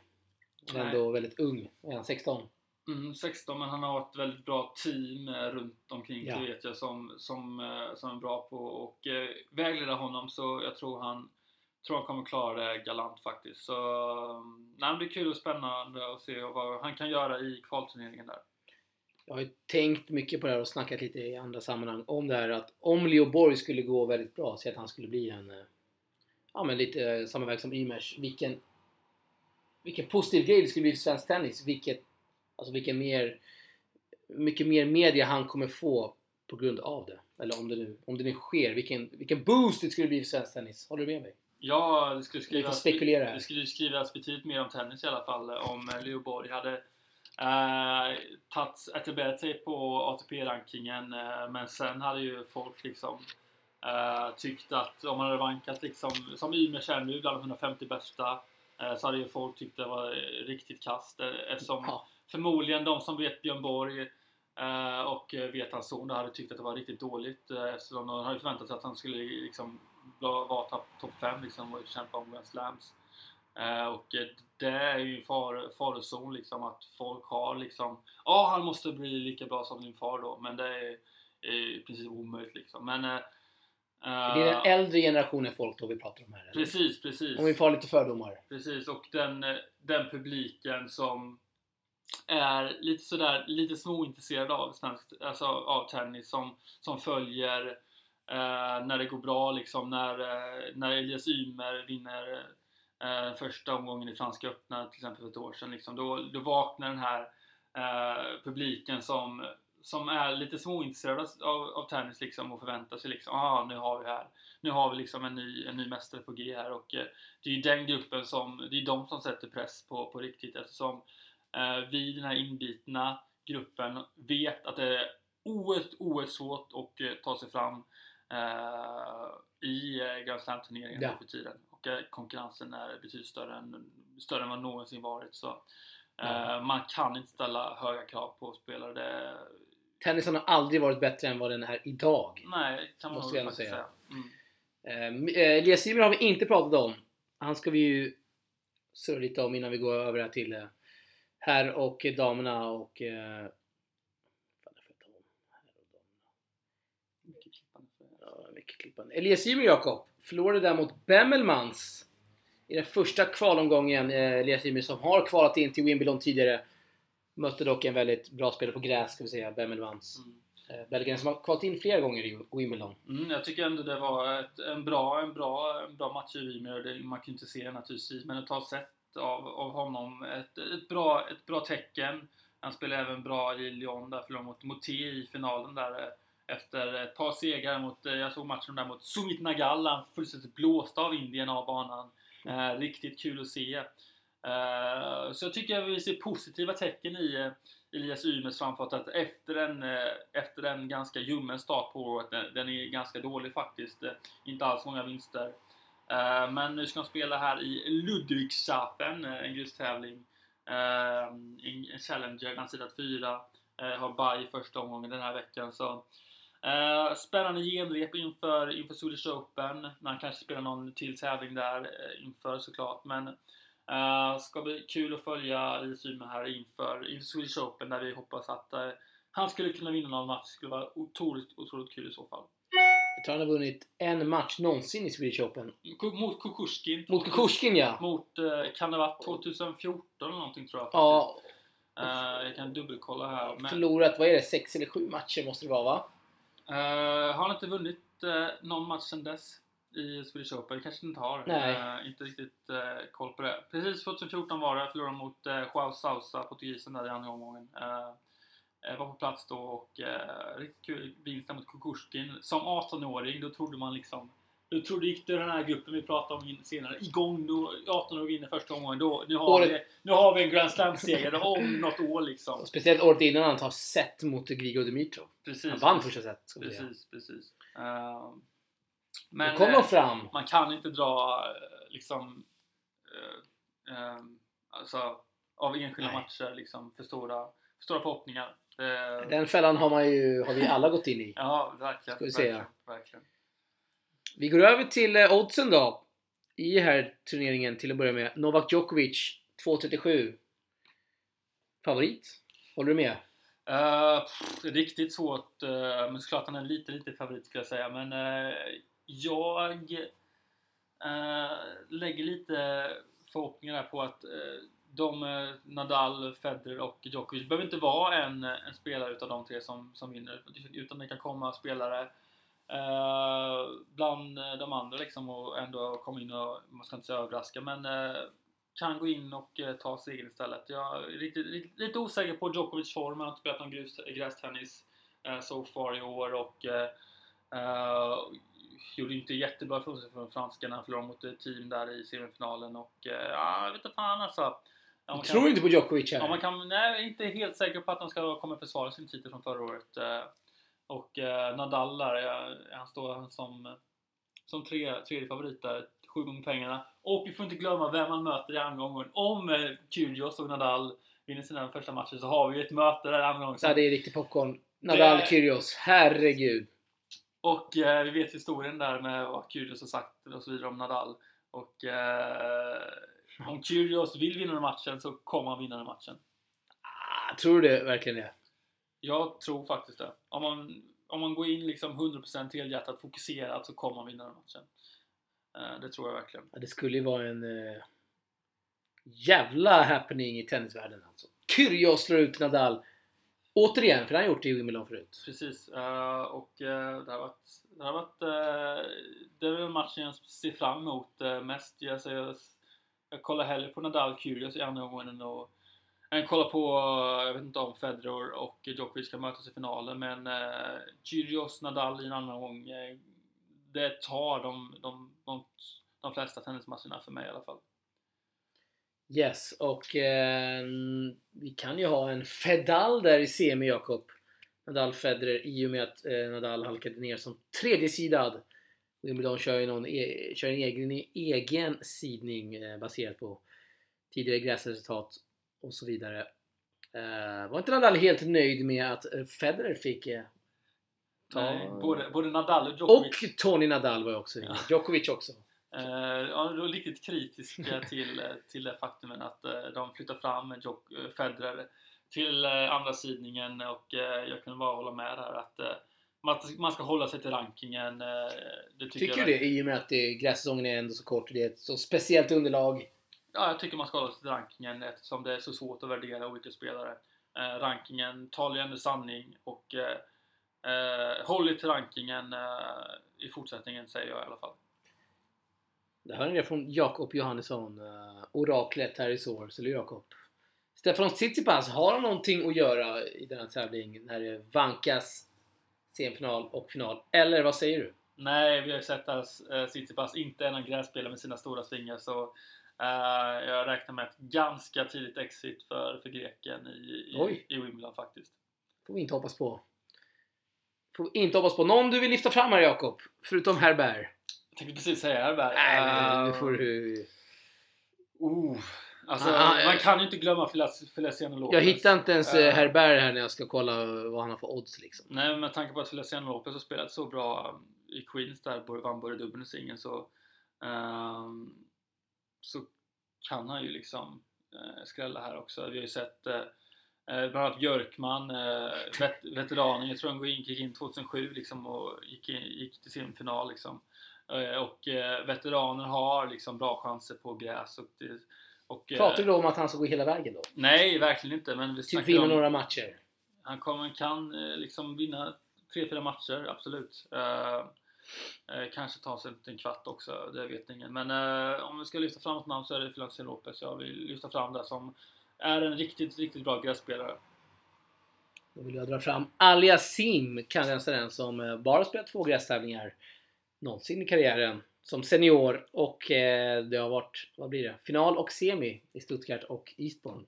S2: Nej.
S1: ändå väldigt ung. Är han 16?
S2: Mm, 16, men han har ett väldigt bra team eh, runt omkring
S1: Ja.
S2: vet jag som, som, eh, som är bra på och eh, vägleda honom så jag tror han tror han kommer klara det galant faktiskt. Så um, nej, men det är kul och spännande att se vad han kan göra i kvalturneringen där.
S1: Jag har ju tänkt mycket på det här och snackat lite i andra sammanhang om det här att om Leo Borg skulle gå väldigt bra, så att han skulle bli en ja men lite samma väg som Ymers, vilken vilken positiv grej det skulle bli för svensk tennis, vilket alltså vilken mer mycket mer media han kommer få på grund av det. Eller om det nu, om det nu sker. Vilken, vilken boost det skulle bli för svensk tennis. Håller du med mig?
S2: Ja, det skulle skrivas,
S1: spekulera här.
S2: det skulle skrivas betydligt mer om tennis i alla fall. Om eh, Leo Borg hade eh, tagit, etablerat sig på ATP-rankingen. Eh, men sen hade ju folk liksom eh, tyckt att om man hade rankat liksom, som Ymer känner nu bland de 150 bästa. Eh, så hade ju folk tyckt det var eh, riktigt kast. Eh, eftersom
S1: Ja.
S2: förmodligen de som vet Björn Borg och vet hans son hade tyckt att det var riktigt dåligt eftersom de hade förväntat sig att han skulle liksom vara topp top 5 liksom och kämpa om Grand Slams. Och det är ju far, farozon liksom att folk har liksom Ja, han måste bli lika bra som din far då men det är, är i princip omöjligt liksom. Men
S1: Det är den äldre generationen folk då vi pratar om här. eller?
S2: Precis, precis.
S1: Om vi får lite fördomar.
S2: Precis, och den, eh, den publiken som är lite sådär, lite småintresserad av alltså av tennis som, som följer eh, när det går bra liksom, när, eh, när Elias Ymer vinner eh, första omgången i Franska öppna till exempel för ett år sedan liksom, då, då vaknar den här eh, publiken som, som är lite småintresserad av, av tennis liksom och förväntar sig liksom, ah nu har vi här, nu har vi liksom en ny, en ny mästare på G här och eh, det är ju den gruppen som, det är de som sätter press på, på riktigt eftersom eh, vi, den här inbitna gruppen, vet att det är oerhört, oerhört svårt att eh, ta sig fram eh, i eh, Grand Slam-turneringen
S1: Ja.
S2: för tiden. Och eh, konkurrensen är betydligt större än, större än vad någonsin varit. Så, eh, Man kan inte ställa höga krav på spelare. Det,
S1: Tennisen har aldrig varit bättre än vad den är idag.
S2: nej, kan man
S1: Måste
S2: nog
S1: säga.
S2: säga. Mm.
S1: Eh, eh, Elias Ymer har vi inte pratat om. Han ska vi ju surra lite om innan vi går över här till eh, herr och damerna och... Eh,
S2: klippande.
S1: Elias Ymer, Jakob, förlorade där mot Bemmelmans i den första kvalomgången. Eh, Elias Ymer som har kvalat in till Wimbledon tidigare. Mötte dock en väldigt bra spelare på gräs, ska vi säga, Bemmelmans.
S2: Mm.
S1: Eh, belgaren som har kvalat in flera gånger i Wimbledon.
S2: Mm, jag tycker ändå det var ett, en, bra, en, bra, en bra match i. Det- Man kan ju inte se det naturligtvis, men att ha sett av, av honom ett, ett, bra, ett bra tecken. Han spelade även bra i Lyon där, förlorade mot Moté i finalen där eh, efter ett par segrar mot, eh, jag såg matchen där mot Sumit Nagal, han fullständigt blåste av Indien av banan. Eh, riktigt kul att se. Eh, så jag tycker att vi ser positiva tecken i eh, Elias Ymers framfart att efter en, eh, efter en ganska ljummen start på året, den, är ganska dålig faktiskt, inte alls många vinster. Men nu ska han spela här i Ludwigshafen, en grustävling. En Challenger, han sitter fyra, har Baj i första omgången den här veckan. Så spännande genrep inför, inför Swedish Open. Man kanske spelar någon till tävling där inför såklart. Men eh, ska bli kul att följa Ymer här inför, Swedish Open där vi hoppas att eh, han skulle kunna vinna någon match. Det skulle vara otroligt, otroligt kul i så fall.
S1: Jag tror han har vunnit en match någonsin i Swedish Open.
S2: Mot Kukushkin.
S1: Mot Kukushkin ja!
S2: Mot, eh, kan det vara 2014 eller någonting tror jag
S1: Ja,
S2: faktiskt. Eh, jag kan dubbelkolla här. Men,
S1: förlorat, vad är det, sex eller sju matcher måste det vara va?
S2: Eh, har han inte vunnit uh, någon match sedan dess i Swedish Open? Det kanske inte har.
S1: Nej.
S2: Eh, inte riktigt uh, koll på det. Precis 2014 var det. Förlorade mot uh, Joao Sousa, portugisen där i andra omgången. Eh, eh, var på plats då och riktigt kul vinst mot Kukushkin. Som 18-åring då trodde man liksom då trodde gick det den här gruppen vi pratade om senare igång. Då 18 år vinner första omgången. Då, nu, har
S1: Året-
S2: vi, nu har vi en Grand Slam-seger om något år liksom.
S1: Och speciellt året innan han tar set mot Grigor Dimitrov.
S2: Precis.
S1: Han vann första set, säga.
S2: Precis, precis. Uh,
S1: Men, kom de
S2: eh,
S1: fram.
S2: man kan inte dra eh, liksom eh, eh, alltså, av enskilda
S1: Nej.
S2: matcher liksom för stora, för stora förhoppningar. Det,
S1: Den fällan har, man ju, har vi alla gått in i.
S2: ja, verkligen.
S1: Ska vi säga.
S2: verkligen.
S1: Vi går över till eh, oddsen då. I här turneringen till att börja med. Novak Djokovic 2.37. Favorit? Håller du med?
S2: Eh, pff, riktigt svårt, eh, men såklart han är lite, lite favorit skulle jag säga. Men eh, jag eh, lägger lite förhoppningar där på att eh, de, eh, Nadal, Federer och Djokovic behöver inte vara en, en spelare utav de tre som, som vinner. Utan det kan komma spelare eh, bland de andra liksom och ändå komma in och, man ska inte säga överraska, men eh, kan gå in och eh, ta segern istället. Jag är lite, lite, lite osäker på Djokovic form. Han har inte spelat någon grus, grästennis eh, so far i år och eh, Uh, gjorde inte jättebra från sig från franskarna. Förlorade mot ett team där i semifinalen och uh, ja, jag vet inte fan alltså.
S1: Ja, du tror kan, inte på Djokovic här?
S2: Ja, man kan, nej, jag är inte helt säker på att de ska komma försvara sin titel från förra året. Uh, och Nadal där, han står som, som tre, tredje favorit där. Sju gånger pengarna. Och vi får inte glömma vem man möter i andra omgången. Om Kyrgios och Nadal vinner sina första matcher så har vi ett möte där andra omgången.
S1: Ja, det är riktigt popcorn. Nadal, det... Kyrgios. Herregud.
S2: Och eh, vi vet historien där med vad Kyrgios har sagt och så vidare om Nadal. Och eh, om Kyrgios vill vinna den matchen så kommer han vinna den matchen.
S1: Ah, tror du det verkligen det?
S2: Jag tror faktiskt det. Om man, om man går in liksom 100% helhjärtat fokuserat så kommer man vinna den matchen. Eh, det tror jag verkligen.
S1: Ja, det skulle ju vara en eh, jävla happening i tennisvärlden alltså. Kyrgios slår ut Nadal Återigen, för det har han gjort i Wimbledon förut.
S2: Precis. Uh, och uh, det har varit... Det, har varit, uh, det är väl matchen jag ser fram emot mest. Jag, så jag, jag kollar hellre på Nadal Kyrgios i andra omgången än än kolla på, jag vet inte om Federer och Djokovic ska mötas i finalen men uh, Kyrgios, Nadal i en annan gång det tar de, de, de, de flesta tennismatcherna för mig i alla fall.
S1: Yes, och eh, vi kan ju ha en Fedal där i semi, Jakob. Nadal Federer i och med att eh, Nadal halkade ner som tredje sidad. Wimbledon kör ju någon e kör en egen, egen sidning eh, baserat på tidigare gräsresultat och så vidare. Eh, var inte Nadal helt nöjd med att eh, Federer fick eh,
S2: ta... Nej, både, både Nadal och Djokovic.
S1: Och Tony Nadal var ju också ja. Djokovic också.
S2: Uh, ja, då riktigt kritiska [laughs] till, till det faktumen att uh, de flyttar fram Jok Federer till andra sidningen och jag kan bara hålla med där att man ska hålla sig till rankingen.
S1: Det tycker, tycker du det? I och med att grässäsongen är ändå så kort och det är ett så speciellt underlag?
S2: Ja, jag tycker man ska hålla sig till rankingen eftersom det är så svårt att värdera olika spelare. rankingen talar ju ändå sanning och håll er till rankingen i fortsättningen säger jag i alla fall.
S1: Det ni det från Jakob Johannesson, uh, oraklet här i Source, eller Jakob? Stefan Tsitsipas, har han någonting att göra i denna tävling när det vankas semifinal och final? Eller vad säger du?
S2: Nej, vi har ju sett att uh, Tsitsipas inte är någon grässpelare med sina stora svingar så uh, jag räknar med ett ganska tidigt exit för, för greken i, i, i Wimbledon faktiskt.
S1: Får vi inte hoppas på. Får vi inte hoppas på. Någon du vill lyfta fram här Jakob? Förutom Herbert?
S2: Tänkte precis säga Herbert.
S1: Nej, men nu får du...
S2: Uh, alltså, ah, man kan ju inte glömma Feliciano Lopez.
S1: Jag hittar inte ens uh, Herbert här när jag ska kolla vad han har för odds liksom.
S2: Nej, men med tanke på att Feliciano Lopez har spelat så bra i Queens där, vann både dubbeln och singeln så... Um, så kan han ju liksom uh, skrälla här också. Vi har ju sett uh, bland annat Björkman, uh, vet, veteranen, jag tror han gick in 2007 liksom och gick, in, gick till semifinal liksom. Eh, och eh, veteraner har liksom bra chanser på gräs. Och det, och,
S1: eh, Pratar du då om att han ska gå hela vägen då?
S2: Nej, verkligen inte. Men vi
S1: typ vinna om, några matcher?
S2: Han kommer, kan liksom vinna 3-4 matcher, absolut. Uh, kanske ta sig en kvart också, det vet ingen. Men uh, om vi ska lyfta fram ett namn så är det Felix Lopez jag vill lyfta fram det som är en riktigt, riktigt bra grässpelare.
S1: Då vill jag dra fram Aliasim, kanadensaren som bara spelat två grästävlingar någonsin i karriären som senior och eh, det har varit, vad blir det, final och semi i Stuttgart och Eastbourne.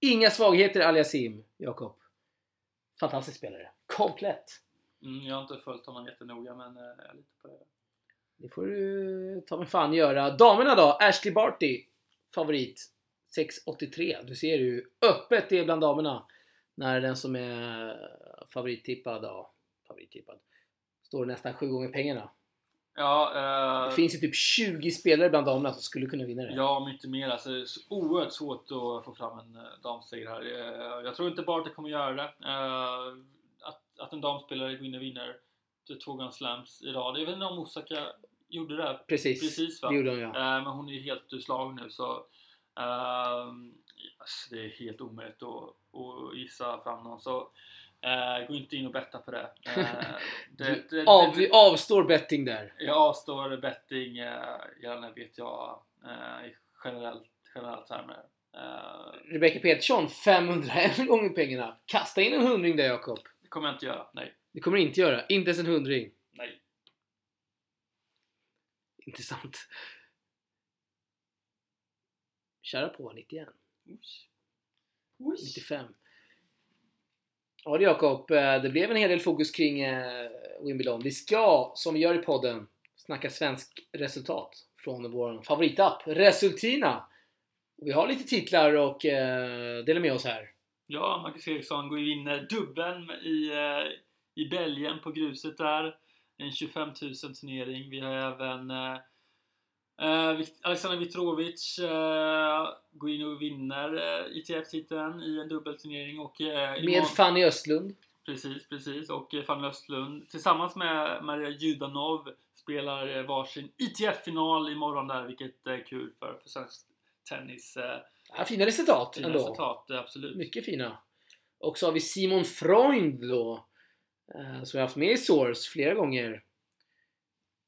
S1: Inga svagheter Aliasim, Jakob. Fantastisk spelare. Komplett!
S2: Mm, jag har inte följt honom jättenoga men eh, jag är lite på det.
S1: Det får du ta med fan göra. Damerna då? Ashley Barty. Favorit. 6,83. Du ser ju öppet det är bland damerna. När den som är favorittippad, ja, favorittippad står nästan sju gånger pengarna.
S2: Ja,
S1: uh, det finns ju typ 20 spelare bland damerna som skulle kunna vinna det.
S2: Ja, om inte mer. Alltså, det är så oerhört svårt att få fram en uh, damseger här. Uh, jag tror inte bara att det kommer göra det. Uh, att, att en damspelare går in och vinner två Grand Slams i rad. Jag vet inte om Osaka gjorde det.
S1: Precis, Precis va? det gjorde hon ja.
S2: men hon är ju helt ur slag nu så alltså, det är helt omöjligt att, att gissa fram någon. Så Uh, gå inte in och betta på det. Uh, [laughs]
S1: det, det, Av, det, avstår betting där?
S2: Jag avstår betting, uh, gärna vet jag, uh, i generellt, generellt termer. Uh,
S1: Rebecca Petersson, 501 [laughs] gånger pengarna. Kasta in en hundring där Jakob.
S2: Det kommer jag inte göra, nej.
S1: Det kommer det inte göra. Inte ens en hundring.
S2: Nej.
S1: Intressant. Köra på 91.
S2: Oj. Oj.
S1: 95. Ja du Jakob, eh, det blev en hel del fokus kring eh, Wimbledon. Vi ska, som vi gör i podden, snacka svensk resultat från vår favoritapp Resultina. Vi har lite titlar och eh, dela med oss här.
S2: Ja, Marcus Eriksson går ju in dubbeln i, i Belgien på gruset där. En 25 000 turnering. Vi har även eh, Alexander Mitrovic eh, går in och vinner eh, ITF-titeln i en dubbelturnering. Och, eh,
S1: Med
S2: imorgon-
S1: Fanny Östlund.
S2: Precis, precis. Och eh, Fanny Östlund tillsammans med Maria Judanov spelar eh, varsin ITF-final imorgon där, vilket är kul för, för svensk tennis.
S1: Ja, fina resultat
S2: Fina
S1: ändå.
S2: resultat, absolut.
S1: Mycket fina. Och så har vi Simon Freund då. Som jag haft med i Source flera gånger.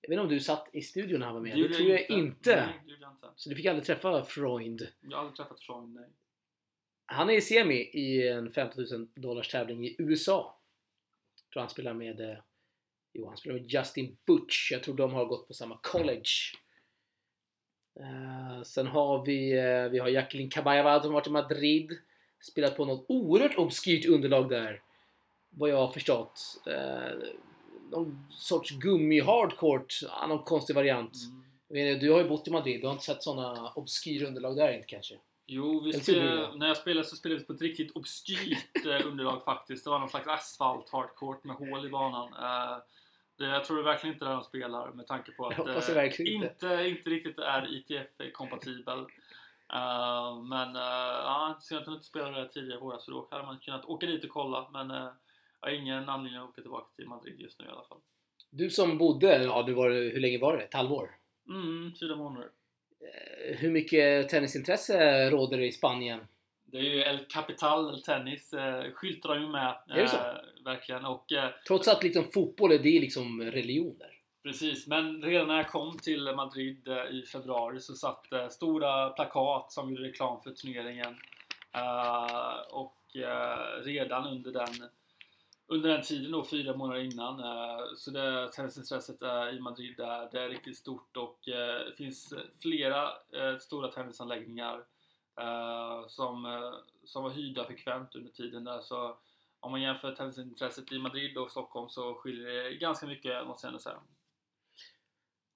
S1: Jag vet inte om du satt i studion när han var med. Det,
S2: gjorde
S1: tror jag inte.
S2: Nej, det jag inte.
S1: Så du fick aldrig träffa Freund.
S2: Jag har aldrig träffat Sean, nej.
S1: Han är i semi i en 15 000 dollars tävling i USA. Jag tror han spelar med eh, Jo, han spelar med Justin Butch. Jag tror de har gått på samma college. Eh, sen har vi, eh, vi har Jacqueline Caballavad som varit i Madrid. Spelat på något oerhört obskyrt underlag där. Vad jag har förstått. Eh, någon sorts gummi-hardcourt. Någon konstig variant.
S2: Mm.
S1: Du har ju bott i Madrid. Du har inte sett sådana obskyra underlag där inte kanske?
S2: Jo, vi spelade, när jag spelade så spelade vi på ett riktigt obskyrt eh, underlag faktiskt. Det var någon slags asfalt hardcourt med hål i banan. Eh, det, jag tror det verkligen inte där de spelar med tanke på att
S1: det
S2: eh,
S1: inte.
S2: inte, inte riktigt är ITF-kompatibel. Eh, men uh, ja, synd att de inte spelade där tidigare i våras för då hade man kunnat åka dit och kolla. Men uh, jag har ingen anledning att åka tillbaka till Madrid just nu i alla fall.
S1: Du som bodde, ja du var, hur länge var det? Ett halvår?
S2: Mm, fyra månader.
S1: Eh, Hur mycket tennisintresse råder det i Spanien?
S2: Det är ju El Capital El Tennis, eh, skyltar de ju med.
S1: Är det så?
S2: eh, verkligen. Och, eh,
S1: Trots att liksom fotboll är det är liksom religion där.
S2: Precis, men redan när jag kom till Madrid eh, i februari så satt stora plakat som gjorde reklam för turneringen. Och redan under den, under den tiden då, fyra månader innan, eh, så det tennisintresset i Madrid är, det är riktigt stort och eh, det finns flera eh, stora tennisanläggningar som, som var hyrda frekvent under tiden där. Så om man jämför tennisintresset i Madrid och Stockholm så skiljer det ganska mycket måste jag ändå säga.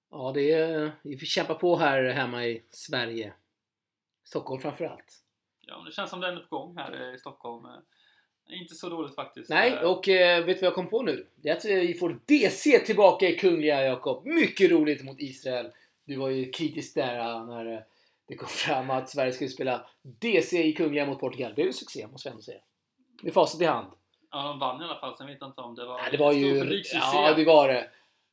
S1: Ja, det är, vi får kämpa på här hemma i Sverige. Stockholm framförallt.
S2: Ja, men det känns som det är på gång här i Stockholm. Inte så dåligt faktiskt.
S1: Nej,
S2: Eh,
S1: och eh, vet du vad jag kom på nu? Det är att eh, vi får DC tillbaka i Kungliga, Jakob. Mycket roligt mot Israel. Du var ju kritisk där eh, när det kom fram att Sverige skulle spela DC i Kungliga mot Portugal. Det blev ju succé, måste jag ändå säga. Med facit i hand.
S2: Ja, de vann i alla fall. Sen vet jag inte om det var...
S1: Nej, det var ju... Ja, det var det.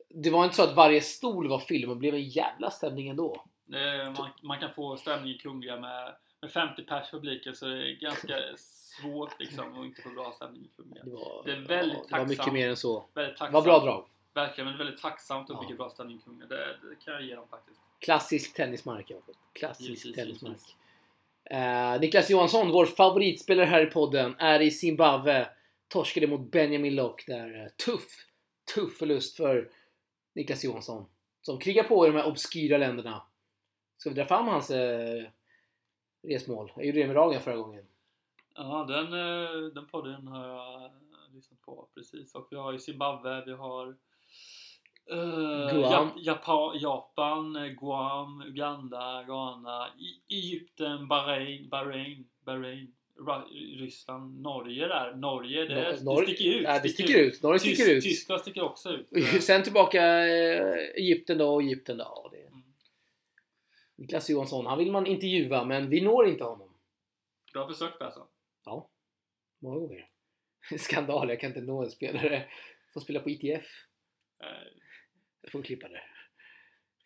S1: Det var inte så att varje stol var film det blev en jävla stämning ändå.
S2: Man, man kan få stämning i Kungliga med, med 50 pers publiken så det är ganska svårt liksom att inte få bra stämning.
S1: Det var,
S2: Det är väldigt
S1: ja, det var mycket mer än så.
S2: Väldigt
S1: Det
S2: tacksamt.
S1: var bra drag.
S2: Verkligen, men väldigt tacksamt och
S1: Ja.
S2: mycket bra stämning i Kungliga. Det, det kan jag ge dem faktiskt.
S1: Klassisk tennismark, Jakob. Klassisk
S2: Givetvis,
S1: tennismark.
S2: givetvis.
S1: Eh, Niklas Johansson, vår favoritspelare här i podden, är i Zimbabwe. Torskade mot Benjamin Lock där. eh, Tuff, tuff förlust för Niklas Johansson. Som krigar på i de här obskyra länderna. Ska vi dra fram hans eh, resmål? Jag gjorde det med Ragan förra gången.
S2: Ja, den, eh, den podden har jag lyssnat på precis. Och vi har ju Zimbabwe, vi har eh,
S1: Guam.
S2: Jap- Japan, Japan, eh, Guam, Uganda, Ghana, I- Egypten, Bahrain, Bahrain, Bahrain Ra- Ryssland, Norge där. Norge, det,
S1: Nor-
S2: det sticker ut.
S1: Ja, det sticker ut. Norge sticker ut.
S2: Tyskland sticker också ut. [laughs]
S1: Sen tillbaka Egypten då och Egypten då. Det. Niklas Johansson, han vill man intervjua men vi når inte honom.
S2: Du har försökt alltså?
S1: Ja, många gånger. [laughs] Skandal, jag kan inte nå en spelare som spelar på ITF.
S2: Eh,
S1: Jag får klippa där.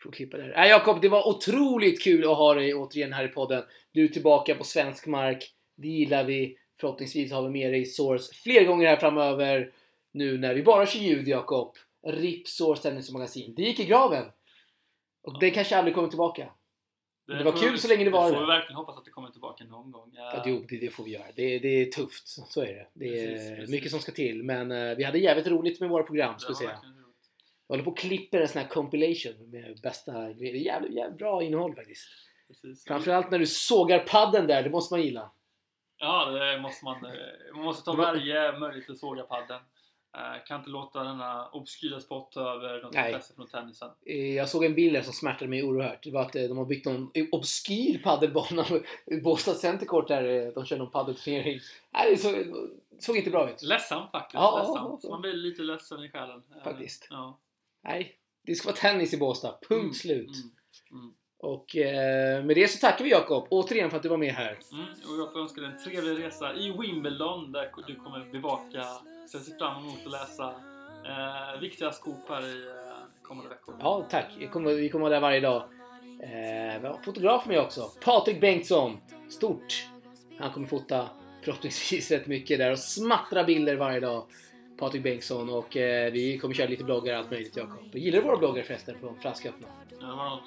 S1: Får klippa där. Nej Jakob, det var otroligt kul att ha dig återigen här i podden. Du är tillbaka på svensk mark. Det gillar vi. Förhoppningsvis har vi med dig i Source fler gånger här framöver. Nu när vi bara kör ljud Jakob. RIP Source Tennis Magasin. Det gick i graven. Och det kanske aldrig kommer tillbaka. Det var
S2: får
S1: kul
S2: vi-
S1: så länge det var
S2: Vi får
S1: det.
S2: verkligen hoppas att det kommer tillbaka någon gång.
S1: Ja, jo, det, det får vi göra. Det, det är tufft. Så är det. Det är
S2: Precis, precis.
S1: mycket som ska till. Men eh, vi hade jävligt roligt med våra program,
S2: Det
S1: ska jag
S2: var
S1: säga. Jag håller på och klipper en sån här compilation med bästa grejer. Det är jävligt, jävligt bra innehåll faktiskt.
S2: Precis.
S1: Framförallt när du sågar padden där, det måste man gilla.
S2: Ja, det måste man. Man måste ta
S1: Det var-
S2: varje möjlighet att såga padden. Eh, Kan inte låta denna obskyra sport ta över något intresse från tennisen.
S1: Eh, Jag såg en bild där som smärtade mig oerhört. Det var att eh, de har byggt någon obskyr paddelbana [laughs] i Båstad Centercourt där de kör någon paddelturnering. Nej, det såg, såg inte bra ut.
S2: Ledsamt faktiskt.
S1: Ja,
S2: ledsamt. Man blir lite ledsen i själen.
S1: Faktiskt.
S2: Ja.
S1: Nej, det ska vara tennis i Båstad. Punkt
S2: Mm,
S1: slut.
S2: Mm, mm,
S1: Och eh, med det så tackar vi Jakob återigen för att du var med här.
S2: mm. Och jag önska dig en trevlig resa i Wimbledon där du kommer bevaka, så jag ser fram emot att läsa eh, viktiga skop här i eh, kommande veckor.
S1: Ja, tack. Jag kommer, vi kommer vara där varje dag. Eh, vi fotograf med också. Patrik Bengtsson. Stort. Han kommer fota förhoppningsvis rätt mycket där och smattra bilder varje dag. Patrik Bengtsson och eh, vi kommer köra lite bloggar och allt möjligt Jakob. Gillar du våra bloggar förresten från Franska öppna?
S2: Det var någon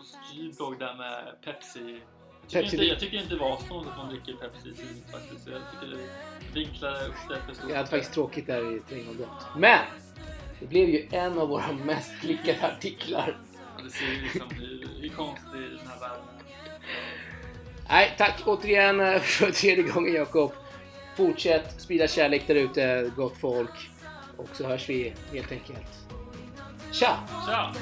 S2: blogg där med Pepsi. Jag tycker,
S1: Pepsi-
S2: inte, jag tycker inte det var konstigt att man dricker Pepsi tidigt faktiskt. Jag tycker det vinklade upp det för stort.
S1: Jag hade faktiskt tråkigt där i gott. Men! Det blev ju en av våra mest klickade artiklar.
S2: Ja, Det ser ju liksom hur, hur konstigt i den här världen.
S1: Nej, tack återigen eh, för tredje gången Jakob. Fortsätt sprida kärlek där ute, gott folk. Och så hörs vi helt enkelt. Tja!
S2: Tja!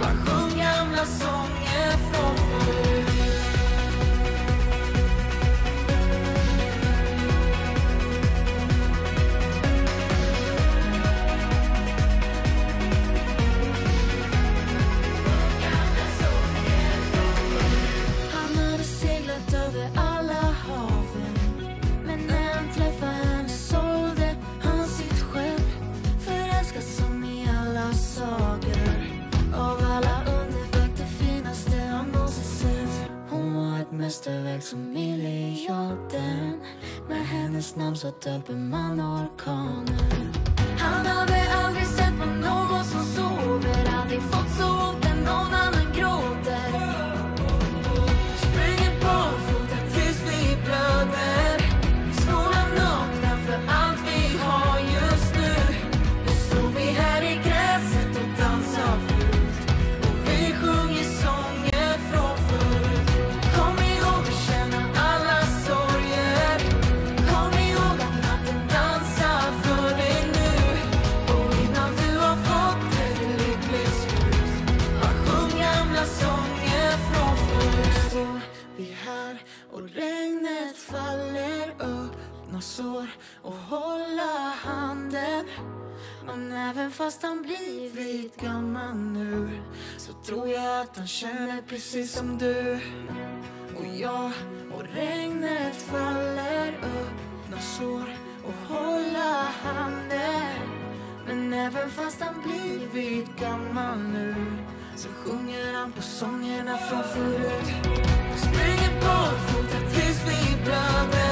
S4: Man sjöng gamla sånger från förut Han hade seglat över mästerverk som miljarden. Med hennes namn så döper man orkanen Han hade aldrig sett på någon som sover. Aldrig fått så någon annan. Sår och hålla handen. Men även fast han blivit gammal nu Så tror jag att han känner precis som du. Och jag och regnet faller öppna sår och hålla handen. Men även fast han blivit gammal nu så sjunger han på sångerna från förut. Springer barfota tills vi blöder.